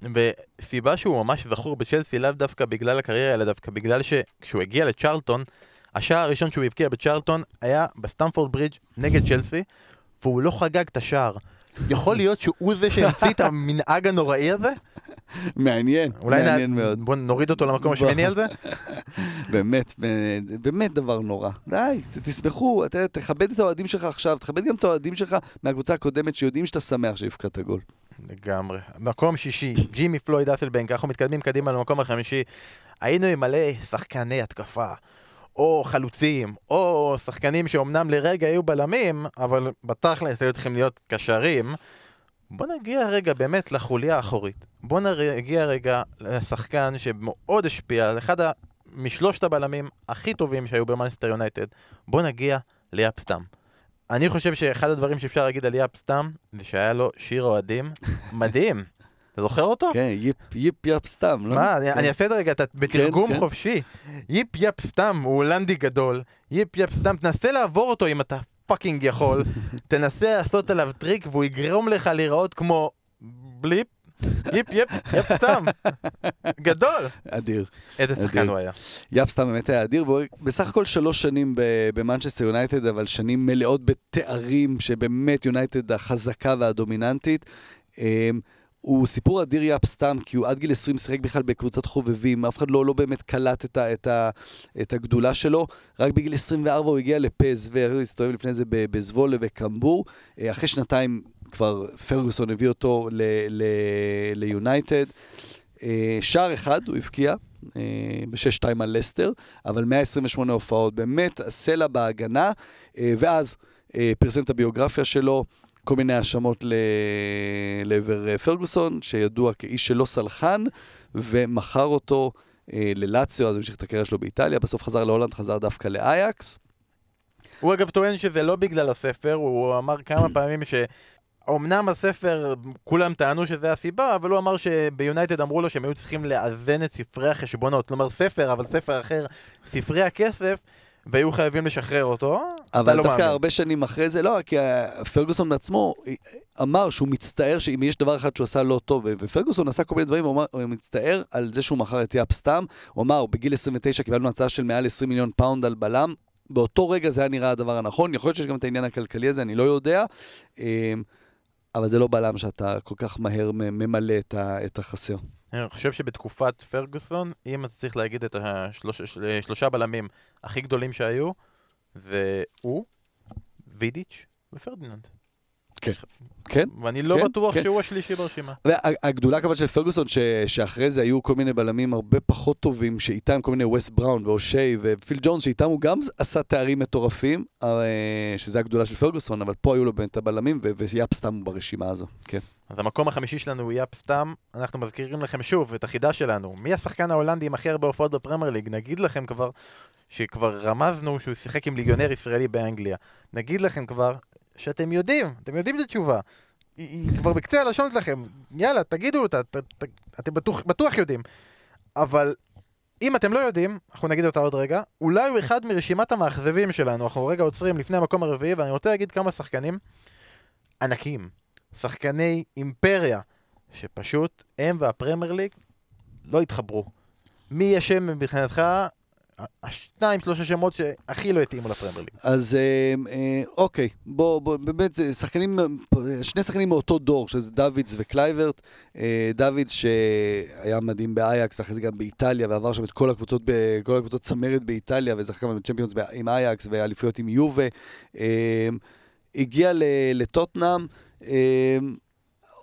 וסיבה שהוא ממש זכור בצ'לסי לאו דווקא בגלל הקריירה, אלא דווקא בגלל שכשהוא הגיע לצ'רלטון, השער הראשון שהוא הבקיע בצ'רלטון היה בסטמפורד ברידג' נגד צ'לסי, והוא לא חגג את השער. יכול להיות שהוא זה שהמציא את המנהג הנוראי הזה? מעניין, מעניין מאוד. בוא נוריד אותו למקום השמיני על זה? באמת, באמת דבר נורא. די, תסמכו, תכבד את האוהדים שלך עכשיו, תכבד גם את האוהדים שלך מהקבוצה הקודמת שיודעים שאתה שמח שהבקעת גול. לגמרי. מקום שישי, ג'ימי פלויד אסלבנק, אנחנו מתקדמים קדימה למקום החמישי. היינו עם מלא שחקני התקפה. או חלוצים, או שחקנים שאומנם לרגע היו בלמים, אבל בתכלס היו צריכים להיות קשרים. בוא נגיע רגע באמת לחוליה האחורית. בוא נגיע רגע לשחקן שמאוד השפיע, על אחד משלושת הבלמים הכי טובים שהיו במאנסטר יונייטד. בוא נגיע ליאפ סטאם. אני חושב שאחד הדברים שאפשר להגיד על יאפ סטאם, זה שהיה לו שיר אוהדים מדהים. אתה זוכר אותו? כן, ייפ ייפ יאפ סטאם, לא? מה, כן. אני אעשה את זה רגע, בתרגום כן, כן. חופשי. ייפ יאפ סטאם, הוא הולנדי גדול. ייפ יאפ סטאם, תנסה לעבור אותו אם אתה fucking יכול. תנסה לעשות עליו טריק והוא יגרום לך להיראות כמו בליפ. ייפ ייפ, יאפ סטאם. גדול. אדיר. איזה שחקן הוא היה. יאפ סטאם באמת היה אדיר, והוא בסך הכל שלוש שנים במנצ'סטר יונייטד, אבל שנים מלאות בתארים שבאמת יונייטד החזקה והדומיננטית. הוא סיפור אדיר יאפ סטאם, כי הוא עד גיל 20 שיחק בכלל בקבוצת חובבים, אף אחד לא, לא באמת קלט את, ה, את, ה, את הגדולה שלו. רק בגיל 24 הוא הגיע לפז, והוא הסתובב לפני זה בזבולה וקמבור. אה, אחרי שנתיים כבר פרגוסון הביא אותו ליונייטד. אה, שער אחד הוא הבקיע, אה, ב-6-2 על לסטר, אבל 128 הופעות, באמת הסלע בהגנה, ואז פרסם את הביוגרפיה שלו. כל מיני האשמות ל... לעבר אה, פרגוסון, שידוע כאיש שלא סלחן, ומכר אותו אה, ללאציו, אז המשיך את הקריירה שלו באיטליה, בסוף חזר להולנד, חזר דווקא לאייקס. הוא אגב טוען שזה לא בגלל הספר, הוא אמר כמה פעמים ש... אמנם הספר, כולם טענו שזה הסיבה, אבל הוא אמר שביונייטד אמרו לו שהם היו צריכים לאזן את ספרי החשבונות. כלומר ספר, אבל ספר אחר, ספרי הכסף, והיו חייבים לשחרר אותו, אבל לא דווקא הרבה שנים אחרי זה, לא, כי פרגוסון בעצמו אמר שהוא מצטער שאם יש דבר אחד שהוא עשה לא טוב, ופרגוסון עשה כל מיני דברים, הוא, אמר, הוא מצטער על זה שהוא מכר את יאפ סטאם, הוא אמר, בגיל 29 קיבלנו הצעה של מעל 20 מיליון פאונד על בלם, באותו רגע זה היה נראה הדבר הנכון, יכול להיות שיש גם את העניין הכלכלי הזה, אני לא יודע, אמ, אבל זה לא בלם שאתה כל כך מהר ממלא את החסר. אני חושב שבתקופת פרגוסון, אם אתה צריך להגיד את השלושה בלמים הכי גדולים שהיו, זה הוא, וידיץ' ופרדיננד. כן, כן. ואני לא כן, בטוח כן. שהוא השלישי ברשימה. והגדולה כמובן של פרגוסון, שאחרי זה היו כל מיני בלמים הרבה פחות טובים, שאיתם כל מיני ווסט בראון ואושי ופיל ג'ונס, שאיתם הוא גם עשה תארים מטורפים, אה, שזה הגדולה של פרגוסון, אבל פה היו לו באמת הבלמים, ויאפ סתם ברשימה הזו, כן. אז המקום החמישי שלנו הוא יאפ סתם, אנחנו מזכירים לכם שוב את החידה שלנו. מי השחקן ההולנדי עם הכי הרבה הופעות בפרמייר ליג? נגיד לכם כבר, שכבר רמזנו שהוא שיחק עם ליגיונר ישראלי באנגליה. נגיד לכם כבר שאתם יודעים, אתם יודעים את התשובה. היא, היא כבר בקצה הלשון שלכם, יאללה, תגידו אותה, ת, ת, אתם בטוח, בטוח יודעים. אבל אם אתם לא יודעים, אנחנו נגיד אותה עוד רגע, אולי הוא אחד מרשימת המאכזבים שלנו, אנחנו רגע עוצרים לפני המקום הרביעי, ואני רוצה להגיד כמה שחקנים ענקים, שחקני אימפריה, שפשוט הם והפרמייר ליג לא התחברו. מי אשם מבחינתך השניים, שלושה שמות שהכי לא התאימו לפרמייר ליג. אז אה, אה, אוקיי, בוא, בוא, באמת, זה שחקנים, שני שחקנים מאותו דור, שזה דוידס וקלייברט. אה, דוידס שהיה מדהים באייקס, ואחרי זה גם באיטליה, ועבר שם את כל הקבוצות, כל הקבוצות צמרת באיטליה, וזכה גם בצ'מפיונס עם אייקס, ואליפויות עם יובה. הגיע לטוטנאם.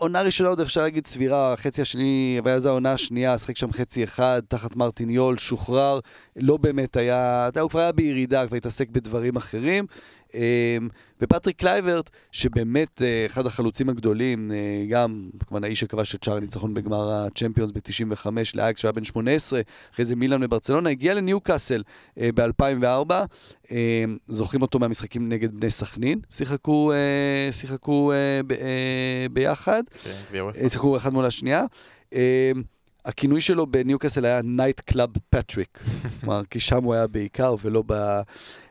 עונה ראשונה עוד אפשר להגיד סבירה, החצי השני, ואז העונה השנייה, שחק שם חצי אחד, תחת מרטין יול, שוחרר, לא באמת היה, אתה יודע, הוא כבר היה בירידה, כבר התעסק בדברים אחרים. ופטריק קלייברט, שבאמת אה, אחד החלוצים הגדולים, אה, גם, כמובן האיש שכבש את שער הניצחון בגמר הצ'מפיונס ב-95 לאייקס, שהוא היה בן 18, אחרי זה מילאן וברצלונה, הגיע לניו קאסל אה, ב-2004, אמ, זוכרים אותו מהמשחקים נגד בני סכנין, שיחקו, שיחקו ביחד, כן, שיחקו אחד מול השנייה. הכינוי שלו בניוקאסל היה nightclub Patrick. כלומר, כי שם הוא היה בעיקר ולא ב...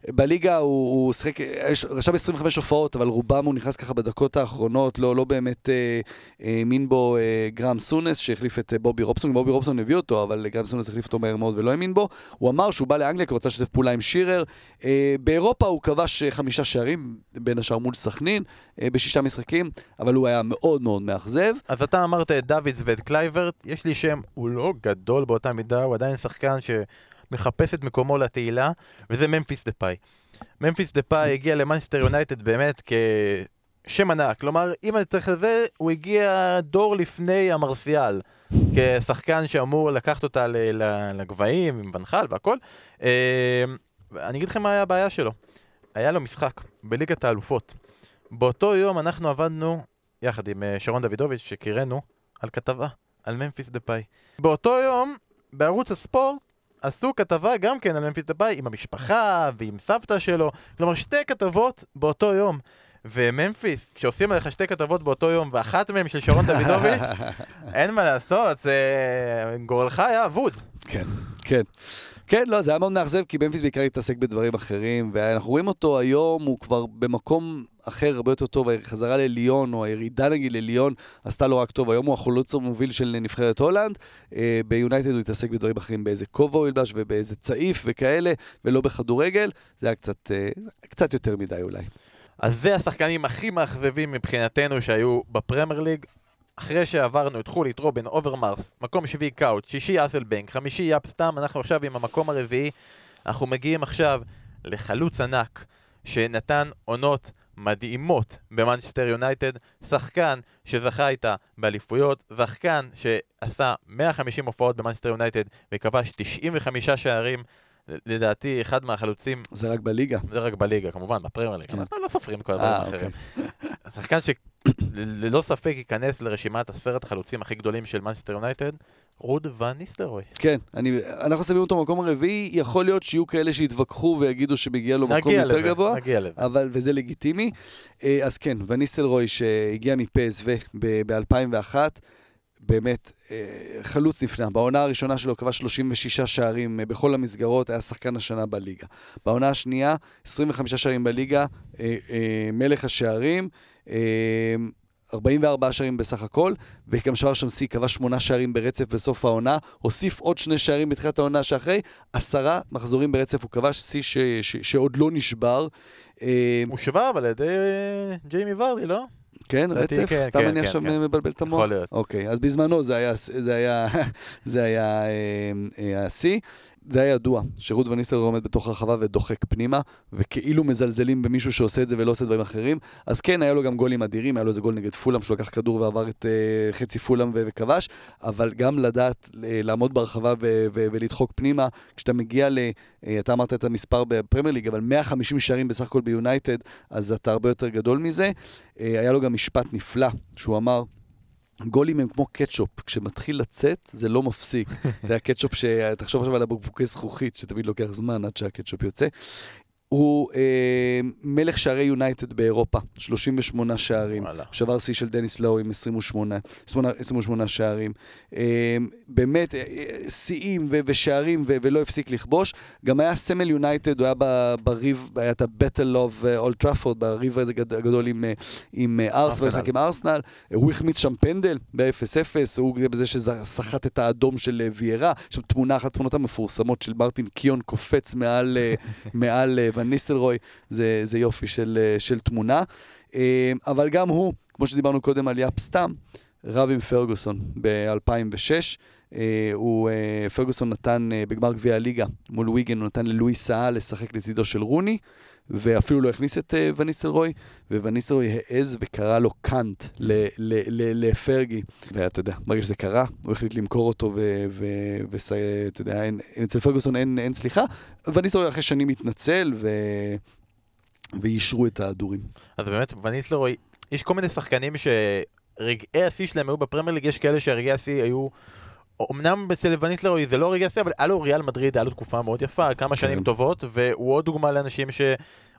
בליגה הוא, הוא שחק, רשם 25 הופעות, אבל רובם הוא נכנס ככה בדקות האחרונות, לא, לא באמת אה, האמין אה, בו אה, גרהאם סונס, שהחליף את אה, בובי רובסון, בובי רובסון הביא אותו, אבל גרהאם סונס החליף אותו מהר מאוד ולא האמין בו. הוא אמר שהוא בא לאנגליה כי הוא רצה לשתף פעולה עם שירר. אה, באירופה הוא כבש אה, חמישה שערים, בין השאר מול סכנין, אה, בשישה משחקים, אבל הוא היה מאוד מאוד מאכזב. אז אתה אמרת את דוידס ואת קלייברט, יש לי שם, הוא לא גדול באותה מידה, הוא עדיין שחקן ש... מחפש את מקומו לתהילה, וזה ממפיס דה פאי. ממפיס דה פאי הגיע למאנסטר יונייטד באמת כשם ענק, כלומר, אם אני צריך לזה, הוא הגיע דור לפני המרסיאל, כשחקן שאמור לקחת אותה לגבהים עם ונחל והכל. אה, אני אגיד לכם מה היה הבעיה שלו. היה לו משחק בליגת האלופות. באותו יום אנחנו עבדנו, יחד עם אה, שרון דוידוביץ', שקראנו, על כתבה, על ממפיס דה פאי. באותו יום, בערוץ הספורט, עשו כתבה גם כן על ממפיס דפאי עם המשפחה ועם סבתא שלו, כלומר שתי כתבות באותו יום. וממפיס, כשעושים עליך שתי כתבות באותו יום, ואחת מהן של שרון דוידוביץ', אין מה לעשות, זה... גורלך היה אבוד. כן, כן. כן, לא, זה היה מאוד מאכזב, כי ממפיס בעיקר התעסק בדברים אחרים, ואנחנו רואים אותו היום, הוא כבר במקום אחר, הרבה יותר טוב, חזרה לליון, או הירידה נגיד לליון, עשתה לו רק טוב. היום הוא החולוץ המוביל של נבחרת הולנד. אה, ביונייטד הוא התעסק בדברים אחרים, באיזה כובע הוא ילבש ובאיזה צעיף וכאלה, ולא בכדורגל. זה היה קצת, אה, קצת יותר מדי אולי. אז זה השחקנים הכי מאכזבים מבחינתנו שהיו בפרמייר ליג. אחרי שעברנו את חולית, רובן, אוברמרס, מקום שביעי קאוט, שישי אסלבנק, חמישי יאפ סטאם, אנחנו עכשיו עם המקום הרביעי. אנחנו מגיעים עכשיו לחלוץ ענק שנתן עונות מדהימות במנצ'סטר יונייטד, שחקן שזכה איתה באליפויות, שחקן שעשה 150 הופעות במנצ'סטר יונייטד וכבש 95 שערים. לדעתי אחד מהחלוצים... זה רק בליגה. זה רק בליגה, כמובן, בפרמייר ליג. כן. אנחנו לא סופרים כל הדברים האחרים. אוקיי. שחקן שללא ספק ייכנס לרשימת עשרת החלוצים הכי גדולים של מנצ'סטר יונייטד, רוד ון ניסטלרוי. כן, אני, אנחנו שמים אותו במקום הרביעי, יכול להיות שיהיו כאלה שיתווכחו ויגידו שמגיע לו מקום יותר גבוה, נגיע לזה. אבל, וזה לגיטימי. אה, אז כן, ון ניסטלרוי שהגיע מפסוו ב-2001, באמת אה, חלוץ נפלא. בעונה הראשונה שלו קבע 36 שערים אה, בכל המסגרות, היה שחקן השנה בליגה. בעונה השנייה, 25 שערים בליגה, מלך השערים. 44 שערים בסך הכל, וגם שבר שם שיא, קבע שמונה שערים ברצף בסוף העונה, הוסיף עוד שני שערים בתחילת העונה שאחרי, עשרה מחזורים ברצף הוא כבש, שיא ש- ש- שעוד לא נשבר. הוא שבר אבל על ידי אה, ג'יימי ורדי, לא? כן, רצף? כן, סתם כן, אני כן, עכשיו כן. מבלבל את המוח? יכול להיות. אוקיי, אז בזמנו זה היה, היה, זה היה השיא. זה היה ידוע, שרות וניסטר עומד בתוך הרחבה ודוחק פנימה, וכאילו מזלזלים במישהו שעושה את זה ולא עושה דברים אחרים. אז כן, היה לו גם גולים אדירים, היה לו איזה גול נגד פולאם, שהוא לקח כדור ועבר את uh, חצי פולאם וכבש, אבל גם לדעת uh, לעמוד ברחבה ו- ו- ולדחוק פנימה, כשאתה מגיע ל... Uh, אתה אמרת את המספר בפרמייר ליג, אבל 150 שערים בסך הכל ביונייטד, אז אתה הרבה יותר גדול מזה. Uh, היה לו גם משפט נפלא, שהוא אמר, גולים הם כמו קטשופ, כשמתחיל לצאת זה לא מפסיק. זה הקטשופ תחשוב עכשיו על הבקבוקי זכוכית, שתמיד לוקח זמן עד שהקטשופ יוצא. הוא אה, מלך שערי יונייטד באירופה, 38 שערים. וואלה. שבר שיא של דניס לאו עם 28, 28 שערים. אה, באמת, אה, שיאים אה, ושערים ו- ולא הפסיק לכבוש. גם היה סמל יונייטד, הוא היה בריב, היה את ה-Battle of Old Trafford, בריב הזה גדול עם, אה, עם אה, ארסנל, משחק עם ארסנל. הוא החמיץ שם פנדל ב-0-0, הוא בזה שסחט את האדום של ויירה. יש שם תמונה, אחת התמונות המפורסמות של מרטין קיון קופץ מעל, מעל ון ניסטלרוי, זה, זה יופי של, אה, של תמונה. אה, אבל גם הוא, כמו שדיברנו קודם על יאפ סתם, רב עם פרגוסון ב-2006. אה, הוא, פרגוסון נתן בגמר גביע הליגה מול ויגן, הוא נתן ללואי סאה לשחק לצידו של רוני, ואפילו לא הכניס את וניסלרוי, ווניסלרוי העז וקרא לו קאנט לפרגי. ואתה יודע, ברגע שזה קרה, הוא החליט למכור אותו, ואתה יודע, אצל פרגוסון אין, סליחה. וניסלרוי אחרי שנים התנצל. ואישרו את ההדורים. אז באמת, וניסלרוי, יש כל מיני שחקנים שרגעי השיא שלהם היו בפרמייר ליג, יש כאלה שרגעי השיא היו... אמנם אצל וניסלרוי זה לא רגע יפה, אבל היה לו ריאל מדריד, היה לו תקופה מאוד יפה, כמה שנים כן. טובות, והוא עוד דוגמה לאנשים ש...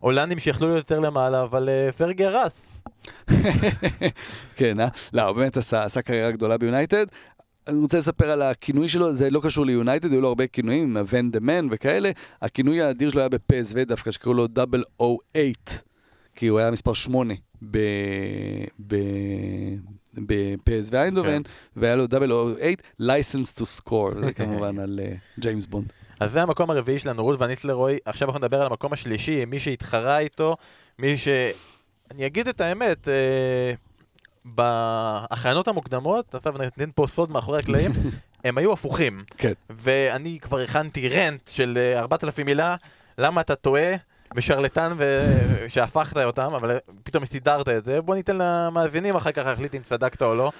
הולנדים שיכלו להיות יותר למעלה, אבל uh, פרגי הרס. כן, אה? לא, באמת עשה, עשה קריירה גדולה ביונייטד. אני רוצה לספר על הכינוי שלו, זה לא קשור ליונייטד, היו לו הרבה כינויים, Van the Man וכאלה. הכינוי האדיר שלו היה בפסו דווקא, שקראו לו double O eight, כי הוא היה מספר 8 ב... ב... בפסוו איינדהובן, כן. והיה לו 008, license to score, זה כמובן על ג'יימס uh, בונד. אז זה המקום הרביעי שלנו, רות וניסלרוי. עכשיו אנחנו נדבר על המקום השלישי, מי שהתחרה איתו, מי ש... אני אגיד את האמת, אה, בהכנות המוקדמות, עכשיו ניתן פה סוד מאחורי הקלעים, הם היו הפוכים. כן. ואני כבר הכנתי רנט של 4,000 אה, מילה, למה אתה טועה? ושרלטן שהפכת אותם, אבל פתאום סידרת את זה. בוא ניתן למאזינים אחר כך להחליט אם צדקת או לא.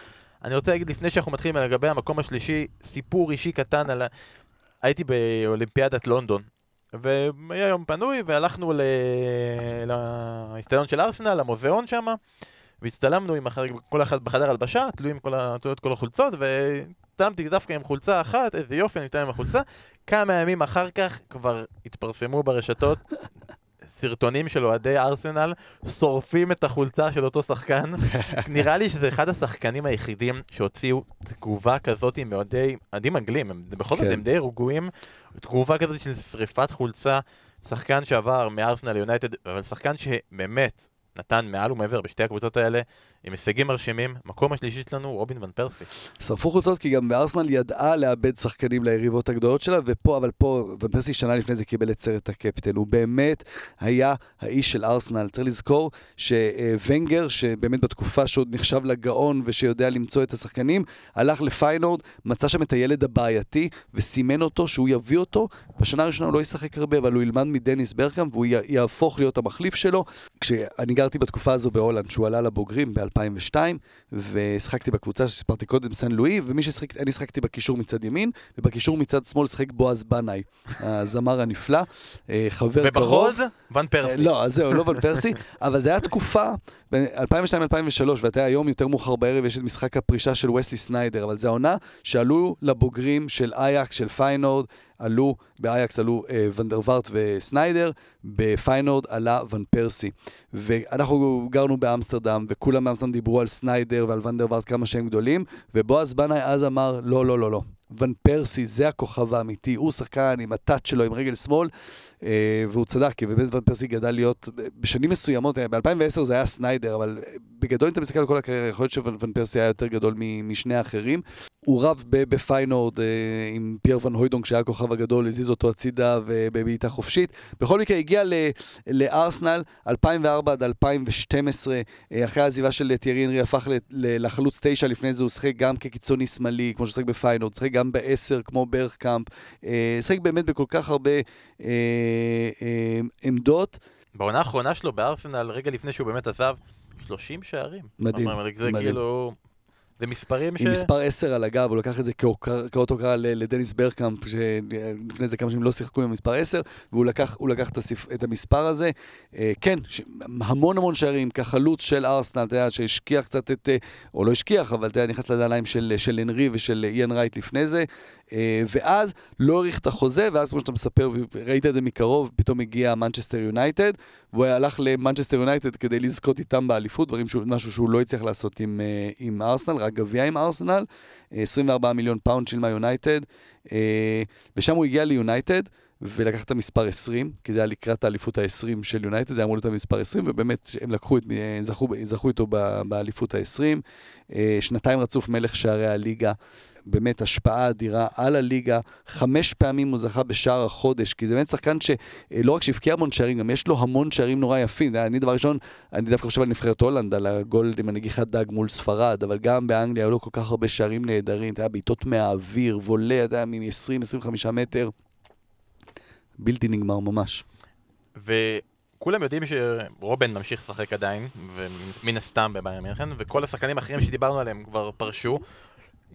אני רוצה להגיד לפני שאנחנו מתחילים לגבי המקום השלישי, סיפור אישי קטן על. הייתי באולימפיאדת לונדון, והיה יום פנוי, והלכנו לאיצטדיון של ארסנל, למוזיאון שם, והצטלמנו עם אחר... כל אחד בחדר הלבשה, תלויים כל. כל החולצות, והצטלמתי דווקא עם חולצה אחת, איזה יופי, אני מתאם עם החולצה. כמה ימים אחר כך כבר התפרסמו ברשתות סרטונים של אוהדי ארסנל שורפים את החולצה של אותו שחקן. נראה לי שזה אחד השחקנים היחידים שהוציאו תגובה כזאת מאוהדי, אוהדים אנגלים, הם, בכל זאת כן. הם די רגועים, תגובה כזאת של שריפת חולצה, שחקן שעבר מארסנל ליונייטד, אבל שחקן שבאמת נתן מעל ומעבר בשתי הקבוצות האלה, עם הישגים מרשימים. מקום השלישי שלנו, רובין ון פרסי. שרפו חולצות כי גם בארסנל ידעה לאבד שחקנים ליריבות הגדולות שלה, ופה, אבל פה, ון פרסי שנה לפני זה קיבל את סרט הקפטן. הוא באמת היה האיש של ארסנל. צריך לזכור שוונגר, שבאמת בתקופה שעוד נחשב לגאון ושיודע למצוא את השחקנים, הלך לפיינורד, מצא שם את הילד הבעייתי, וסימן אותו שהוא יביא אותו. בשנה הראשונה הוא לא ישחק הרבה, אבל הוא ילמד מדניס ברקאם, והוא יהפוך להיות המחליף שלו. כשאני גרתי בתקופה הזו בהולנד, שהוא עלה לבוגרים ב-2002, ושחקתי בקבוצה שסיפרתי קודם, סן לואי, ומי ששחק, אני שחקתי בקישור מצד ימין, ובקישור מצד שמאל שחק בועז בנאי, הזמר הנפלא, אה, חבר קרוב. ובחוז? ון פרסי. לא, זהו, לא ון פרסי, אבל זו הייתה תקופה, בין 2002-2003, ואתה היום יותר מאוחר בערב, יש את משחק הפרישה של וסלי סניידר, אבל זו העונה שעלו לבוגרים של אייקס, של פיינורד, עלו, באייקס עלו אה, ונדרווארט וסניידר, בפיינורד עלה ון פרסי. ואנחנו גרנו באמסטרדם, וכולם באמסטרדם דיברו על סניידר ועל ונדרווארט כמה שהם גדולים, ובועז בנאי אז אמר, לא, לא, לא, לא. ון פרסי זה הכוכב האמיתי, הוא שחקן עם הטאץ' שלו, עם רגל שמאל, והוא צדק, כי באמת ון פרסי גדל להיות, בשנים מסוימות, אה, ב-2010 זה היה סניידר, אבל אה, בגדול אם אתה מסתכל על כל הקריירה, יכול להיות שוון פרסי היה יותר גדול משני האחרים. הוא רב בפיינורד עם פייר ון הויידונק, שהיה הכוכב הגדול, הזיז אותו הצידה ובבעיטה חופשית. בכל מקרה, הגיע לארסנל 2004 עד 2012, אחרי העזיבה של טיירי אנרי, הפך לחלוץ תשע, לפני זה הוא שחק גם כקיצוני שמאלי, כמו ששחק בפיינורד, שחק גם בעשר, כמו ברקאמפ, שחק באמת בכל כך הרבה אה, אה, עמדות. בעונה האחרונה שלו בארסנל, רגע לפני שהוא באמת עזב, 30 שערים. מדהים, זה מדהים. כאילו... זה מספרים ש... עם מספר 10 על הגב, הוא לקח את זה כאות הוקרה לדניס ברקאמפ, שלפני זה כמה שנים לא שיחקו עם המספר 10, והוא לקח, לקח את, הסיפ... את המספר הזה. אה, כן, ש... המון המון שערים, כחלוץ של ארסנל, אתה יודע, שהשכיח קצת את, אה, או לא השכיח, אבל אתה יודע, נכנס לנעליים של, של הנרי ושל איין רייט לפני זה, אה, ואז לא האריך את החוזה, ואז כמו שאתה מספר, ראית את זה מקרוב, פתאום הגיע מנצ'סטר יונייטד, והוא הלך למנצ'סטר יונייטד כדי לזכות איתם באליפות, דברים שהוא, משהו שהוא לא הצליח לעשות עם, אה, עם ארסנל, רק גביע עם ארסנל, 24 אה, מיליון פאונד שילמה יונייטד, ושם הוא הגיע ליונייטד. ולקח את המספר 20, כי זה היה לקראת האליפות ה-20 של יונייטד, זה היה אמור להיות המספר 20, ובאמת הם לקחו את, זכו, זכו איתו באליפות ה-20. שנתיים רצוף מלך שערי הליגה. באמת השפעה אדירה על הליגה. חמש פעמים הוא זכה בשער החודש, כי זה באמת שחקן שלא רק שהבקיע המון שערים, גם יש לו המון שערים נורא יפים. אני דבר ראשון, אני דווקא חושב על נבחרת הולנד, על הגול עם הנגיחת דג מול ספרד, אבל גם באנגליה היו לו כל כך הרבה שערים נהדרים, אתה יודע, בעיטות מהאוויר, וולה, אתה יודע, מ-20-25 מטר. בלתי נגמר ממש. וכולם יודעים שרובן ממשיך לשחק עדיין, ומן הסתם בביירן מינכן, וכל השחקנים האחרים שדיברנו עליהם כבר פרשו.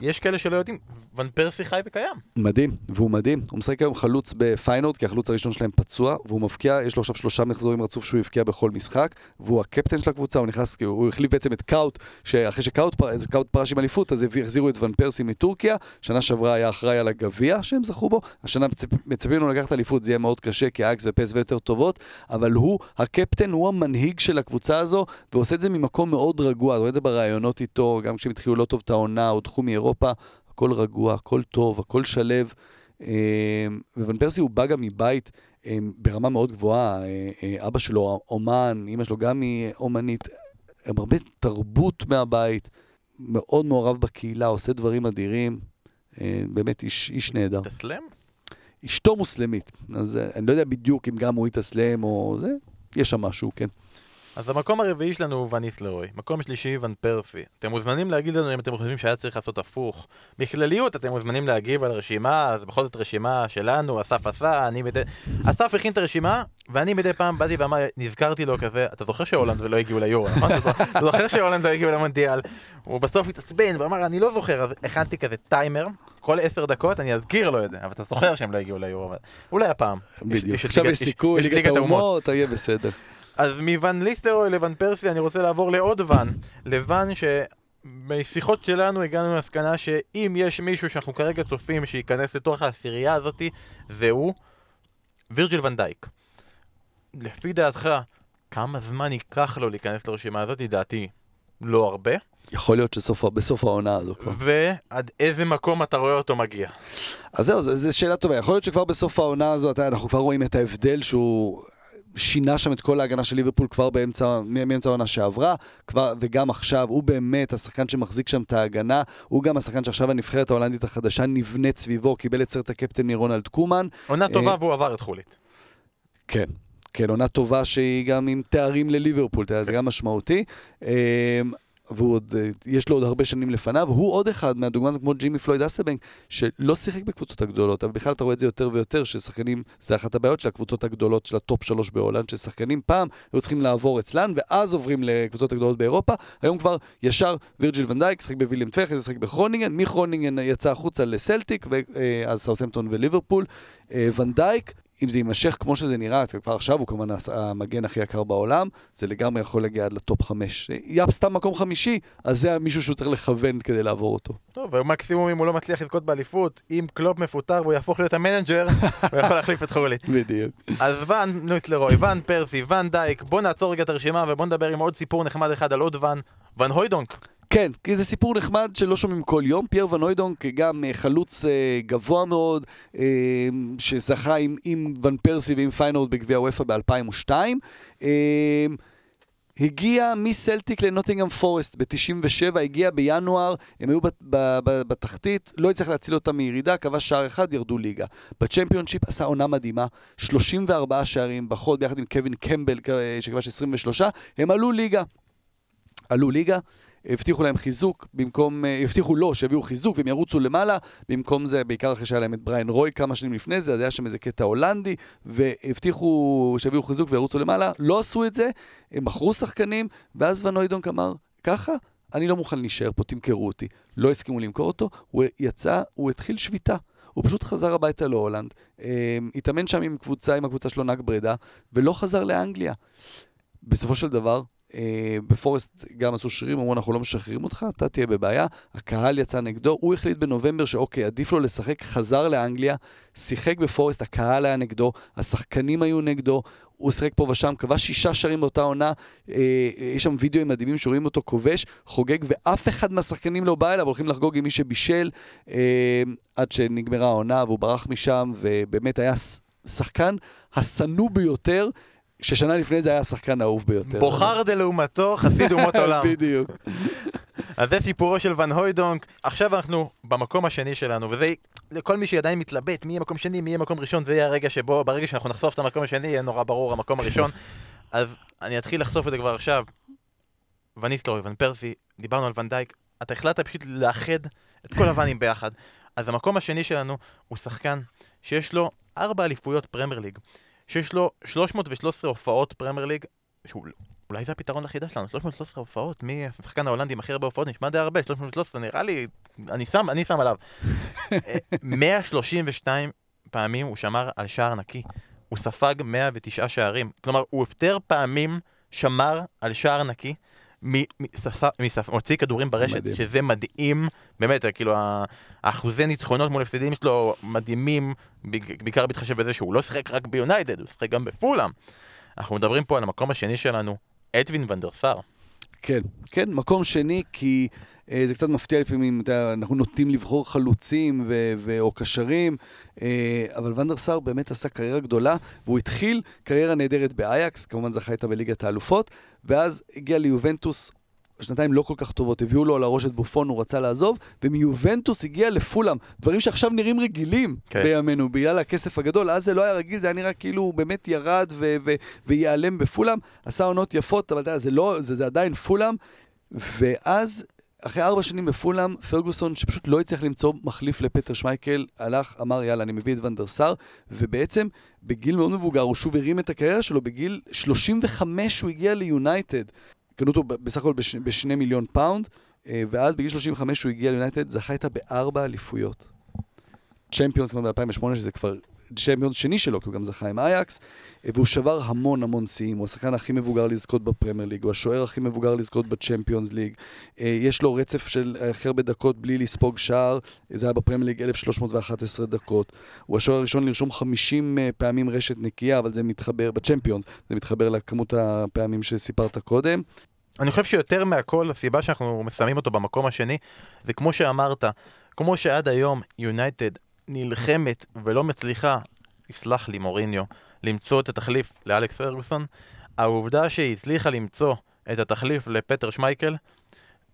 יש כאלה שלא יודעים, ון פרסי חי וקיים. מדהים, והוא מדהים. הוא משחק היום חלוץ בפיינורד, כי החלוץ הראשון שלהם פצוע, והוא מבקיע, יש לו עכשיו שלושה מחזורים רצוף שהוא הבקיע בכל משחק, והוא הקפטן של הקבוצה, הוא נכנס, הוא החליף בעצם את קאוט, שאחרי שקאוט פרש עם אליפות, אז החזירו את ון פרסי מטורקיה, שנה שעברה היה אחראי על הגביע שהם זכו בו, השנה מצפים לקחת אליפות, זה יהיה מאוד קשה, כי אייקס ופסוו יותר טובות, אבל הוא הקפטן, הוא המנהיג של הקבוצה הזו, ועושה את זה ממקום מאוד רגוע, הכל רגוע, הכל טוב, הכל שלב. אה, וון פרסי הוא בא גם מבית אה, ברמה מאוד גבוהה, אה, אבא שלו אומן, אמא שלו גם היא אומנית, הם הרבה תרבות מהבית, מאוד מעורב בקהילה, עושה דברים אדירים, באמת איש, איש נהדר. תסלם? אשתו מוסלמית, אז אני לא יודע בדיוק אם גם הוא התאסלם או זה, יש שם משהו, כן. אז המקום הרביעי שלנו הוא וניס לרוי. מקום שלישי, ון פרפי. אתם מוזמנים להגיד לנו אם אתם חושבים שהיה צריך לעשות הפוך. בכלליות אתם מוזמנים להגיב על הרשימה, זה בכל זאת רשימה שלנו, אסף עשה, אני מדי... אסף הכין את הרשימה, ואני מדי פעם באתי ואמר, נזכרתי לו כזה, אתה זוכר שהולנד לא הגיעו ליורו, נכון? אתה זוכר שהולנד לא הגיעו למונדיאל? הוא בסוף התעצבן ואמר, אני לא זוכר, אז הכנתי כזה טיימר. כל עשר דקות אני אזכיר לו את זה, אבל אתה זוכר שהם לא הגיעו ליורו, אולי הפעם. בדיוק, עכשיו יש סיכוי, ליגת האומות, יהיה בסדר. אז מוון ליסטרוי לוון פרסי אני רוצה לעבור לעוד ואן. לוון שמשיחות שלנו הגענו למסקנה שאם יש מישהו שאנחנו כרגע צופים שייכנס לתוך העשירייה הזאתי, זה הוא וירג'יל ון דייק. לפי דעתך, כמה זמן ייקח לו להיכנס לרשימה הזאת? לדעתי, לא הרבה. יכול להיות שבסוף העונה הזו כבר. ועד איזה מקום אתה רואה אותו מגיע? אז זהו, זו שאלה טובה. יכול להיות שכבר בסוף העונה הזו, אנחנו כבר רואים את ההבדל שהוא... שינה שם את כל ההגנה של ליברפול כבר באמצע, מאמצע העונה שעברה, כבר, וגם עכשיו, הוא באמת השחקן שמחזיק שם את ההגנה, הוא גם השחקן שעכשיו הנבחרת ההולנדית החדשה נבנית סביבו, קיבל את סרט הקפטן מרונלד קומן. עונה טובה אה, והוא עבר את חולית. כן. כן, עונה טובה שהיא גם עם תארים לליברפול, זה גם משמעותי. אה, ועוד, אה, יש לו עוד הרבה שנים לפניו, הוא עוד אחד מהדוגמה כמו ג'ימי פלויד האסלבנק, שלא שיחק בקבוצות הגדולות, אבל בכלל אתה רואה את זה יותר ויותר, ששחקנים, זה אחת הבעיות של הקבוצות הגדולות של הטופ שלוש בהולנד, ששחקנים פעם היו צריכים לעבור אצלן, ואז עוברים לקבוצות הגדולות באירופה, היום כבר ישר וירג'יל ונדייק, שחק בווילם טווי, שיחק בכרונינגן, מכרונינגן יצא החוצה לסלטיק, ואז סאוטהמפטון וליברפול. אה, ונדייק אם זה יימשך כמו שזה נראה, כבר עכשיו הוא כמובן המגן הכי יקר בעולם, זה לגמרי יכול להגיע עד לטופ חמש. יאפ סטאם מקום חמישי, אז זה מישהו שהוא צריך לכוון כדי לעבור אותו. טוב, ומקסימום אם הוא לא מצליח לזכות באליפות, אם קלופ מפוטר והוא יהפוך להיות המנג'ר, הוא יכול להחליף את חולית. בדיוק. אז ואן ניסטלרוי, ואן פרסי, ואן דייק, בוא נעצור רגע את הרשימה ובוא נדבר עם עוד סיפור נחמד אחד על עוד ואן, ואן הויידונק. כן, כי זה סיפור נחמד שלא שומעים כל יום. פייר ון הויידונק גם אה, חלוץ אה, גבוה מאוד, אה, שזכה עם, עם ון פרסי ועם פיינורד בגביע אופ"א ב-2002. הגיע מסלטיק לנוטינגאם פורסט ב-97, הגיע בינואר, הם היו בתחתית, לא הצליח להציל אותם מירידה, קבע שער אחד, ירדו ליגה. בצ'מפיונשיפ עשה עונה מדהימה, 34 שערים בחוד ביחד עם קווין קמבל שכבש 23, הם עלו ליגה. עלו ליגה. הבטיחו להם חיזוק, במקום, אה, הבטיחו לו שיביאו חיזוק והם ירוצו למעלה, במקום זה, בעיקר אחרי שהיה להם את בריין רוי כמה שנים לפני זה, אז היה שם איזה קטע הולנדי, והבטיחו שיביאו חיזוק וירוצו למעלה, לא עשו את זה, הם מכרו שחקנים, ואז ונוידונק אמר, ככה? אני לא מוכן להישאר פה, תמכרו אותי. לא הסכימו למכור אותו, הוא יצא, הוא התחיל שביתה. הוא פשוט חזר הביתה להולנד, אה, התאמן שם עם קבוצה, עם הקבוצה שלו נהג ברידה, ולא חזר לאנגליה. בסופו של דבר, בפורסט גם עשו שרירים, אמרו אנחנו לא משחררים אותך, אתה תהיה בבעיה. הקהל יצא נגדו, הוא החליט בנובמבר שאוקיי, עדיף לו לשחק, חזר לאנגליה, שיחק בפורסט, הקהל היה נגדו, השחקנים היו נגדו, הוא שיחק פה ושם, כבש שישה שערים באותה עונה, אה, יש שם וידאוים מדהימים שרואים אותו כובש, חוגג, ואף אחד מהשחקנים לא בא אליו, הולכים לחגוג עם מי שבישל, אה, עד שנגמרה העונה והוא ברח משם, ובאמת היה שחקן השנוא ביותר. ששנה לפני זה היה השחקן האהוב ביותר. בוכרדה לעומתו, חסיד אומות עולם. בדיוק. אז זה סיפורו של ון הוידונק. עכשיו אנחנו במקום השני שלנו, וזה לכל מי שעדיין מתלבט מי יהיה מקום שני, מי יהיה מקום ראשון, זה יהיה הרגע שבו, ברגע שאנחנו נחשוף את המקום השני, יהיה נורא ברור המקום הראשון. אז אני אתחיל לחשוף את זה כבר עכשיו. וניסטורי, ון פרסי, דיברנו על ונדייק, אתה החלטת פשוט לאחד את כל הוואנים ביחד. אז המקום השני שלנו הוא שחקן שיש לו ארבע אליפויות פרמייר ליג, שיש לו 313 הופעות פרמייר ליג, שהוא אולי זה הפתרון לחידה שלנו, 313 הופעות, מי השחקן ההולנדי עם הכי הרבה הופעות, נשמע די הרבה, 313, נראה לי, אני שם, אני שם עליו. 132 פעמים הוא שמר על שער נקי, הוא ספג 109 שערים, כלומר, הוא יותר פעמים שמר על שער נקי. מוציא כדורים ברשת, מדהים. שזה מדהים, באמת, כאילו האחוזי ניצחונות מול הפסדים שלו מדהימים, בעיקר בהתחשב בזה שהוא לא שיחק רק ביונייטד, הוא שיחק גם בפולאם. אנחנו מדברים פה על המקום השני שלנו, אדווין ונדרסאר. כן, כן, מקום שני, כי אה, זה קצת מפתיע לפעמים, אתה, אנחנו נוטים לבחור חלוצים ו- ו- או קשרים, אה, אבל ונדרסאר באמת עשה קריירה גדולה, והוא התחיל קריירה נהדרת באייקס, כמובן זכה איתה בליגת האלופות, ואז הגיע ליובנטוס, שנתיים לא כל כך טובות, הביאו לו על הראש את בופון, הוא רצה לעזוב, ומיובנטוס הגיע לפולאם, דברים שעכשיו נראים רגילים כן. בימינו, בגלל הכסף הגדול, אז זה לא היה רגיל, זה היה נראה כאילו הוא באמת ירד ו- ו- וייעלם בפולאם, עשה עונות יפות, אבל זה, לא, זה, זה עדיין פולאם, ואז אחרי ארבע שנים בפולאם, פרגוסון, שפשוט לא הצליח למצוא מחליף לפטר שמייקל, הלך, אמר, יאללה, אני מביא את ונדרסאר, ובעצם, בגיל מאוד מבוגר, הוא שוב הרים את הקריירה שלו, בגיל 35 הוא הגיע ליונייטד. קנו אותו בסך הכל בש, בשני מיליון פאונד, אה, ואז בגיל 35 הוא הגיע ליונייטד, זכה איתה בארבע אליפויות. צ'מפיונס כבר ב-2008, שזה כבר צ'מפיון שני שלו, כי הוא גם זכה עם אייקס, אה, והוא שבר המון המון שיאים, הוא השחקן הכי מבוגר לזכות בפרמייר ליג, הוא השוער הכי מבוגר לזכות בצ'מפיונס ליג, אה, יש לו רצף של הכי הרבה דקות בלי לספוג שער, זה היה בפרמייר ליג 1311 דקות, הוא השוער הראשון לרשום 50 אה, פעמים רשת נקייה, אבל זה מתחבר, בצ'מפיונס, זה מתחבר לכמות הפעמים שסיפרת קודם. אני חושב שיותר מהכל, הסיבה שאנחנו מסיימים אותו במקום השני, זה כמו שאמרת, כמו שעד היום יונייטד נלחמת ולא מצליחה, יסלח לי מוריניו, למצוא את התחליף לאלכס פרגוסון, העובדה שהיא הצליחה למצוא את התחליף לפטר שמייקל,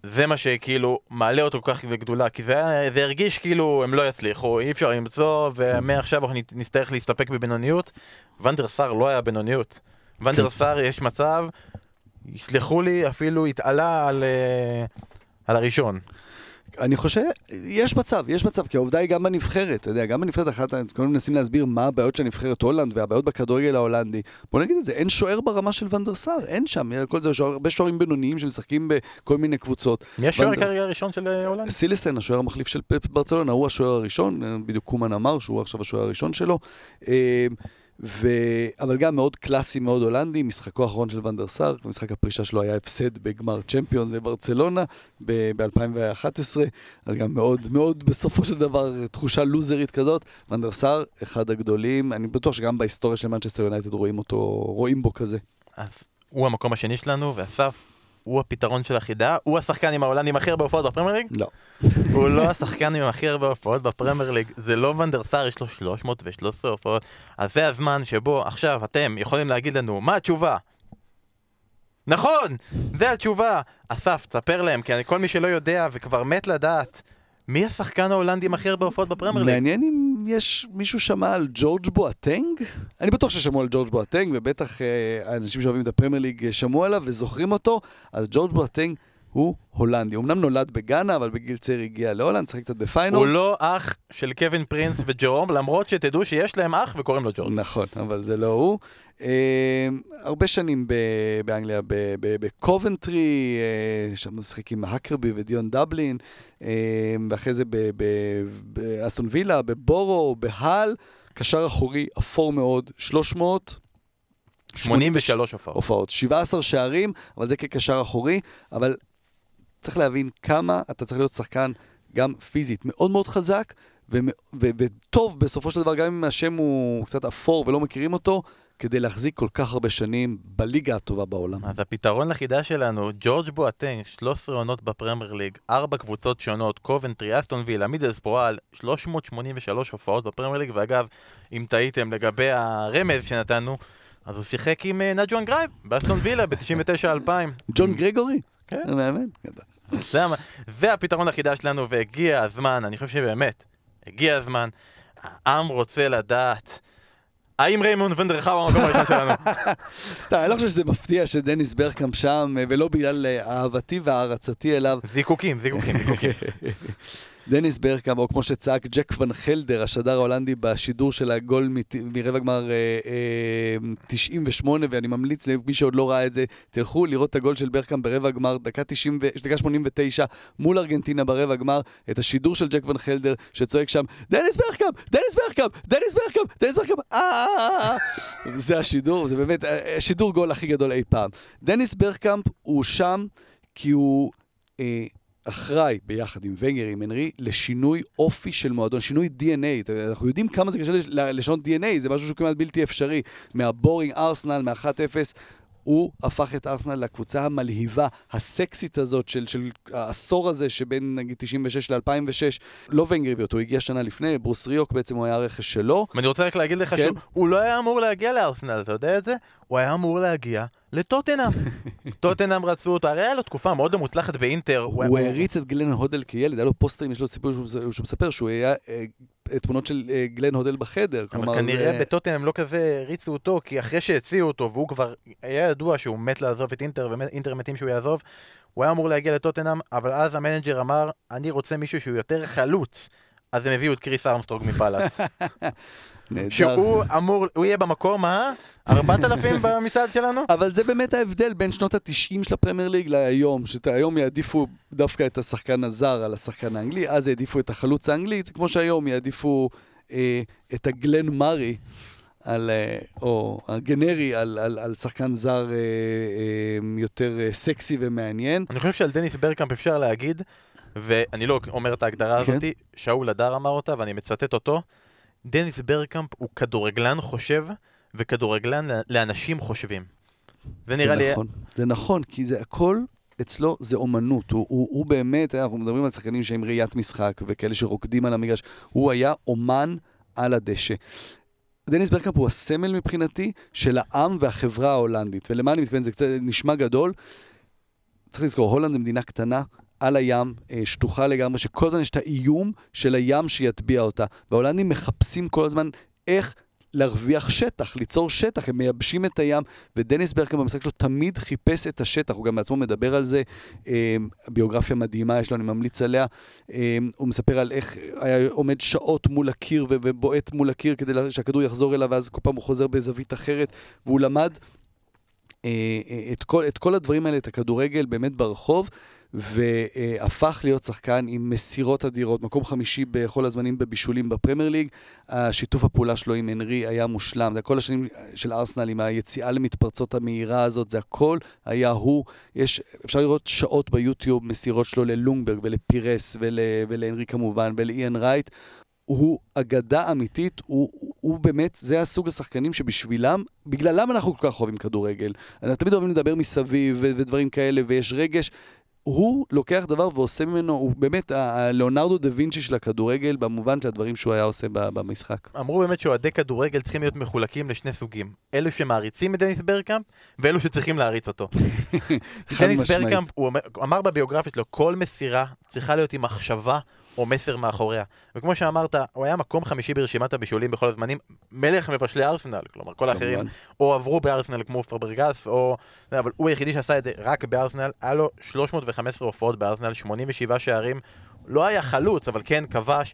זה מה שכאילו מעלה אותו כל כך לגדולה, כי זה, זה הרגיש כאילו הם לא יצליחו, אי אפשר למצוא, ומעכשיו אנחנו נצטרך להסתפק בבינוניות. ונדר סאר לא היה בינוניות. ונדר כן. סאר יש מצב, יסלחו לי, אפילו התעלה על, אה, על הראשון. אני חושב, יש מצב, יש מצב, כי העובדה היא גם בנבחרת, אתה יודע, גם בנבחרת אחת, כולנו מנסים להסביר מה הבעיות של נבחרת הולנד והבעיות בכדורגל ההולנדי. בוא נגיד את זה, אין שוער ברמה של ונדרסאר, אין שם, כל זה, שוער, הרבה שוערים בינוניים שמשחקים בכל מיני קבוצות. מי השוער ונד... כרגע הראשון של אה, הולנד? סילסן, השוער המחליף של פפ ברצלונה, הוא השוער הראשון, בדיוק קומן אמר שהוא עכשיו השוער הראשון שלו. ו... אבל גם מאוד קלאסי, מאוד הולנדי, משחקו האחרון של ונדר סאר, משחק הפרישה שלו היה הפסד בגמר צ'מפיון, זה ברצלונה ב-2011, אז גם מאוד מאוד בסופו של דבר תחושה לוזרית כזאת. ונדר סאר, אחד הגדולים, אני בטוח שגם בהיסטוריה של מנצ'סטר יונייטד רואים אותו, רואים בו כזה. אז הוא המקום השני שלנו, ואסף, הוא הפתרון של החידה? הוא השחקן עם ההולנדים הכי הרבה הופעות בפרמייר ליג? לא. הוא לא השחקן עם הכי הרבה הופעות בפרמייר ליג, זה לא ונדרסאר, יש לו 313 הופעות. אז זה הזמן שבו עכשיו אתם יכולים להגיד לנו, מה התשובה? נכון! זה התשובה! אסף, תספר להם, כי כל מי שלא יודע וכבר מת לדעת, מי השחקן ההולנדי עם הכי הרבה הופעות בפרמייר ליג? מעניין אם יש מישהו שמע על ג'ורג' בואטנג? אני בטוח ששמעו על ג'ורג' בואטנג, ובטח אה, האנשים שאוהבים את הפרמייר ליג שמעו עליו וזוכרים אותו, אז ג'ורג' בואטנג הוא הולנדי. אמנם נולד בגאנה, אבל בגיל צעיר הגיע להולנד, שחק קצת בפיינורד. הוא לא אח של קווין פרינס וג'רום, למרות שתדעו שיש להם אח וקוראים לו ג'ורג'. נכון, אבל זה לא הוא. אה, הרבה שנים ב- באנגליה, בקובנטרי, אה, שם משחק עם האקרבי ודיון דבלין, אה, ואחרי זה באסטון וילה, בבורו, בהל, קשר אחורי אפור מאוד, 300. 83 הופעות. הופעות, 17 שערים, אבל זה כקשר אחורי, אבל צריך להבין כמה אתה צריך להיות שחקן גם פיזית מאוד מאוד חזק, וטוב בסופו של דבר, גם אם השם הוא קצת אפור ולא מכירים אותו, כדי להחזיק כל כך הרבה שנים בליגה הטובה בעולם. אז הפתרון לחידה שלנו, ג'ורג' בואטנג, 13 עונות בפרמייר ליג, 4 קבוצות שונות, קובנטרי, אסטון וילה, מידלספורל, 383 הופעות בפרמייר ליג, ואגב, אם טעיתם לגבי הרמז שנתנו, אז הוא שיחק עם אה, נג'ואן גרייב, באסטון וילה ב-99-2000. ג'ון גרגורי? כן. מאמן. זה, זה הפתרון החידה שלנו, והגיע הזמן, אני חושב שבאמת, הגיע הזמן. העם רוצה לדעת, האם ריימונד ון דר חאו הוא המקום הראשון שלנו? אני לא חושב שזה מפתיע שדניס ברקאמפ שם, ולא בגלל אה, אהבתי והערצתי אליו. זיקוקים, זיקוקים, זיקוקים. דניס ברקאמפ, או כמו שצעק ג'ק ון חלדר, השדר ההולנדי בשידור של הגול ברבע גמר אה, אה, 98, ואני ממליץ למי שעוד לא ראה את זה, תלכו לראות את הגול של ברקאמפ ברבע גמר, דקה, 90, ו- דקה 89, מול ארגנטינה ברבע גמר, את השידור של ג'ק ואן חלדר, שצועק שם, דניס ברקאמפ, דניס ברקאמפ, דניס ברקאמפ, דניס ברקאמפ, אה, אה, אה. זה השידור, זה באמת אה, שידור גול הכי גדול אי פעם. דניס ברקאמפ הוא שם כי הוא... אה, אחראי, ביחד עם ונגר, עם הנרי, לשינוי אופי של מועדון, שינוי DNA. אנחנו יודעים כמה זה קשה לש- לשנות DNA, זה משהו שהוא כמעט בלתי אפשרי. מהבורינג ארסנל, מ-1-0, הוא הפך את ארסנל לקבוצה המלהיבה, הסקסית הזאת של, של העשור הזה שבין נגיד 96 ל-2006. לא ונגר הביא אותו, הוא הגיע שנה לפני, ברוס ריוק בעצם הוא היה הרכש שלו. ואני רוצה רק להגיד לך כן. שהוא הוא לא היה אמור להגיע לארסנל, אתה יודע את זה? הוא היה אמור להגיע לטוטנאם. טוטנאם רצו אותו, הרי היה לו תקופה מאוד לא מוצלחת באינטר. הוא העריץ את גלן הודל כילד, היה לו פוסטרים, יש לו סיפור שהוא, מספר שהוא היה אה, תמונות של אה, גלן הודל בחדר. אבל כנראה בטוטנאם לא כזה הריצו אותו, כי אחרי שהציעו אותו, והוא כבר היה ידוע שהוא מת לעזוב את אינטר, ואינטר מתים שהוא יעזוב, הוא היה אמור להגיע לטוטנאם, אבל אז המנג'ר אמר, אני רוצה מישהו שהוא יותר חלוץ. אז הם הביאו את כריס ארמסטרונג מפאלאס. שהוא אמור, הוא יהיה במקום ה... 4,000 במצעד שלנו? אבל זה באמת ההבדל בין שנות ה-90 של הפרמייר ליג להיום, שהיום יעדיפו דווקא את השחקן הזר על השחקן האנגלי, אז יעדיפו את החלוץ האנגלי, זה כמו שהיום יעדיפו אה, את הגלן מארי, על, אה, או הגנרי על, על, על שחקן זר אה, אה, יותר אה, סקסי ומעניין. אני חושב שעל דניס ברקאמפ אפשר להגיד, ואני לא אומר את ההגדרה כן. הזאת, שאול הדר אמר אותה ואני מצטט אותו, דניס ברקאמפ הוא כדורגלן חושב וכדורגלן לאנשים חושבים. זה נראה לי... נכון. זה נכון, כי זה הכל אצלו זה אומנות. הוא, הוא, הוא באמת, אנחנו מדברים על שחקנים שהם ראיית משחק וכאלה שרוקדים על המגרש. הוא היה אומן על הדשא. דניס ברקאפ הוא הסמל מבחינתי של העם והחברה ההולנדית. ולמה אני מתכוון? זה קצת נשמע גדול. צריך לזכור, הולנד זה מדינה קטנה, על הים, אה, שטוחה לגמרי, שכל הזמן יש את האיום של הים שיטביע אותה. וההולנדים מחפשים כל הזמן איך להרוויח שטח, ליצור שטח, הם מייבשים את הים, ודניס ברקאם במשחק שלו תמיד חיפש את השטח, הוא גם בעצמו מדבר על זה, אה, ביוגרפיה מדהימה יש לו, אני ממליץ עליה. אה, הוא מספר על איך היה עומד שעות מול הקיר ובועט מול הקיר כדי שהכדור יחזור אליו, ואז כל פעם הוא חוזר בזווית אחרת, והוא למד את כל, את כל הדברים האלה, את הכדורגל באמת ברחוב, והפך להיות שחקן עם מסירות אדירות, מקום חמישי בכל הזמנים בבישולים בפרמייר ליג. השיתוף הפעולה שלו עם הנרי היה מושלם. זה כל השנים של ארסנל עם היציאה למתפרצות המהירה הזאת, זה הכל היה הוא. יש, אפשר לראות שעות ביוטיוב מסירות שלו ללונגברג ולפירס ול, ולהנרי כמובן ולאיאן רייט. הוא אגדה אמיתית, הוא, הוא, באמת, זה הסוג השחקנים שבשבילם, בגללם אנחנו כל כך אוהבים כדורגל. אנחנו תמיד אוהבים לדבר מסביב ודברים כאלה, ויש רגש. הוא לוקח דבר ועושה ממנו, הוא באמת הלאונרדו דה וינצ'י של הכדורגל, במובן של הדברים שהוא היה עושה במשחק. אמרו באמת שאוהדי כדורגל צריכים להיות מחולקים לשני סוגים. אלו שמעריצים את דניס ברקאמפ, ואלו שצריכים להעריץ אותו. דניס. ברקאמפ, הוא אמר בביוגרפיה שלו, כל מסירה צריכה להיות עם מחשבה או מסר מאחוריה. וכמו שאמרת, הוא היה מקום חמישי ברשימת הבישולים בכל הזמנים, מלך מבשלי ארסנל, כלומר כל האחרים. או עברו בארסנל כמו פברגאס, או... אבל הוא היחידי שעשה את זה רק בארסנל, היה לו 315 הופעות בארסנל, 87 שערים, לא היה חלוץ, אבל כן כבש.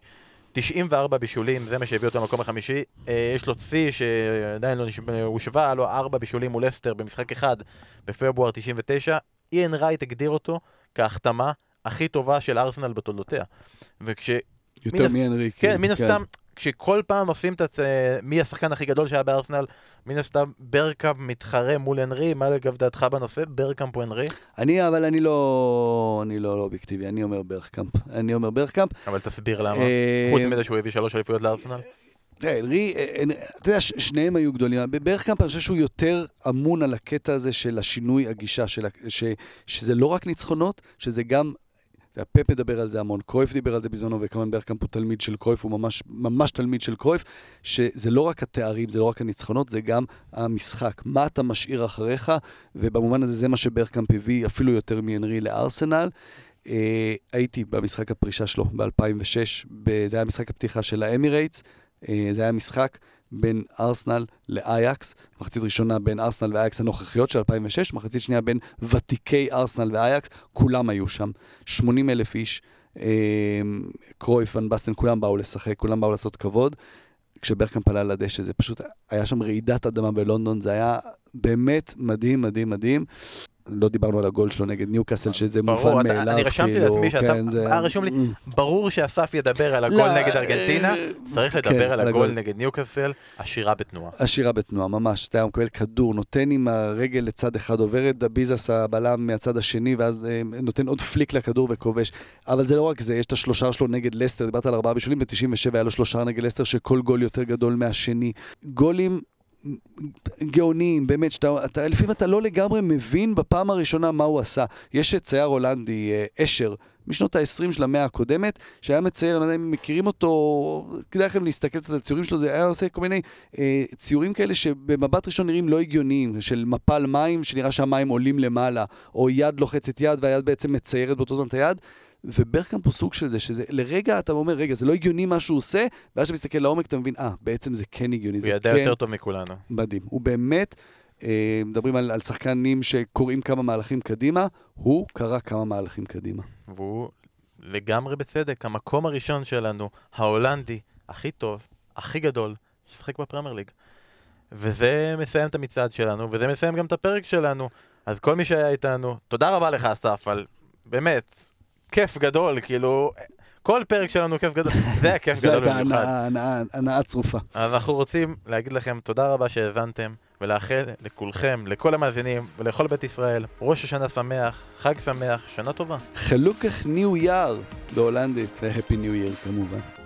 94 בישולים, זה מה שהביא אותו למקום החמישי. אה, יש לו צפי שעדיין לא נשב- הושווה, היה לו 4 בישולים מול לסטר במשחק אחד בפברואר 99. איין רייט הגדיר אותו כהחתמה הכי טובה של ארסנל בתולדותיה. וכש... יותר מהנרי. כן, מן הסתם, כשכל פעם עושים את הצ... מי השחקן הכי גדול שהיה בארסנל, מן הסתם ברקאמפ מתחרה מול הנרי, מה לגב דעתך בנושא? ברקאמפ או הנרי? אני, אבל אני לא, אני לא, לא אובייקטיבי, אני אומר ברכקמפ. אני אומר ברכקמפ. אבל תסביר למה. אה, חוץ מזה שהוא הביא שלוש אליפויות לארסנל. תראה, הנרי, אה, אה, אתה יודע, שניהם היו גדולים. ברכקמפ אני חושב שהוא יותר אמון על הקטע הזה של השינוי הגישה, של, ש, שזה לא רק ניצחונות, שזה גם... פפ מדבר על זה המון, קרויף דיבר על זה בזמנו, וכמובן ברקאמפ הוא תלמיד של קרויף, הוא ממש, ממש תלמיד של קרויף, שזה לא רק התארים, זה לא רק הניצחונות, זה גם המשחק. מה אתה משאיר אחריך, ובמובן הזה זה מה שברקאמפ הביא אפילו יותר מהנרי לארסנל. אה, הייתי במשחק הפרישה שלו ב-2006, זה היה משחק הפתיחה של האמירייטס, אה, זה היה משחק בין ארסנל לאייקס, מחצית ראשונה בין ארסנל ואייקס הנוכחיות של 2006, מחצית שנייה בין ותיקי ארסנל ואייקס, כולם היו שם, 80 אלף איש, אה, קרויף, ון בסטן, כולם באו לשחק, כולם באו לעשות כבוד. כשברקאמפ עלה לדשא, זה פשוט, היה שם רעידת אדמה בלונדון, זה היה באמת מדהים, מדהים, מדהים. לא דיברנו על הגול שלו נגד ניוקאסל, שזה ברור, מובן אתה- מאליו, אני רשמתי כאילו, לעצמי שאתה, כן, זה- רשום לי, ברור שאסף ידבר על הגול לא, נגד ארגנטינה, אה, צריך כן, לדבר על על הגול. נגד ניוקאסל, עשירה בתנועה. עשירה בתנועה, ממש. אתה מקבל כדור, נותן עם הרגל לצד אחד, עובר את דביזס הבלם מהצד השני, ואז אה, נותן עוד פליק לכדור וכובש. אבל זה לא רק זה, יש את השלושה שלו נגד לסטר, דיברת על ארבעה בישולים, ב-97 היה לו שלושה נגד לסטר, שכל גול יותר גדול מהשני. גולים גאוניים, באמת, שאתה, אתה, לפעמים אתה לא לגמרי מבין בפעם הראשונה מה הוא עשה. יש צייר הולנדי, אה, אשר, משנות ה-20 של המאה הקודמת, שהיה מצייר, אני לא יודע אם מכירים אותו, כדאי לכם להסתכל קצת על הציורים שלו, זה היה עושה כל מיני אה, ציורים כאלה שבמבט ראשון נראים לא הגיוניים, של מפל מים, שנראה שהמים עולים למעלה, או יד לוחצת יד והיד בעצם מציירת באותו זמן את היד. וברקאמפ הוא סוג של זה, שזה לרגע אתה אומר, רגע, זה לא הגיוני מה שהוא עושה, ואז כשאתה מסתכל לעומק אתה מבין, אה, בעצם זה כן הגיוני, הוא ידע כן יותר טוב מכולנו. מדהים. הוא באמת, אה, מדברים על, על שחקנים שקוראים כמה מהלכים קדימה, הוא קרא כמה מהלכים קדימה. והוא לגמרי בצדק, המקום הראשון שלנו, ההולנדי, הכי טוב, הכי גדול, ששחק בפרמייר ליג. וזה מסיים את המצעד שלנו, וזה מסיים גם את הפרק שלנו. אז כל מי שהיה איתנו, תודה רבה לך אסף, על באמת, כיף גדול, כאילו, כל פרק שלנו כיף גדול, זה היה כיף זה גדול הייתה במיוחד. הנאה, הנאה, הנאה צרופה. אז אנחנו רוצים להגיד לכם תודה רבה שהאזנתם, ולאחל לכולכם, לכל המאזינים ולכל בית ישראל, ראש השנה שמח, חג שמח, שנה טובה. חלוקך ניו יאר בהולנדית, והפי ניו ייר כמובן.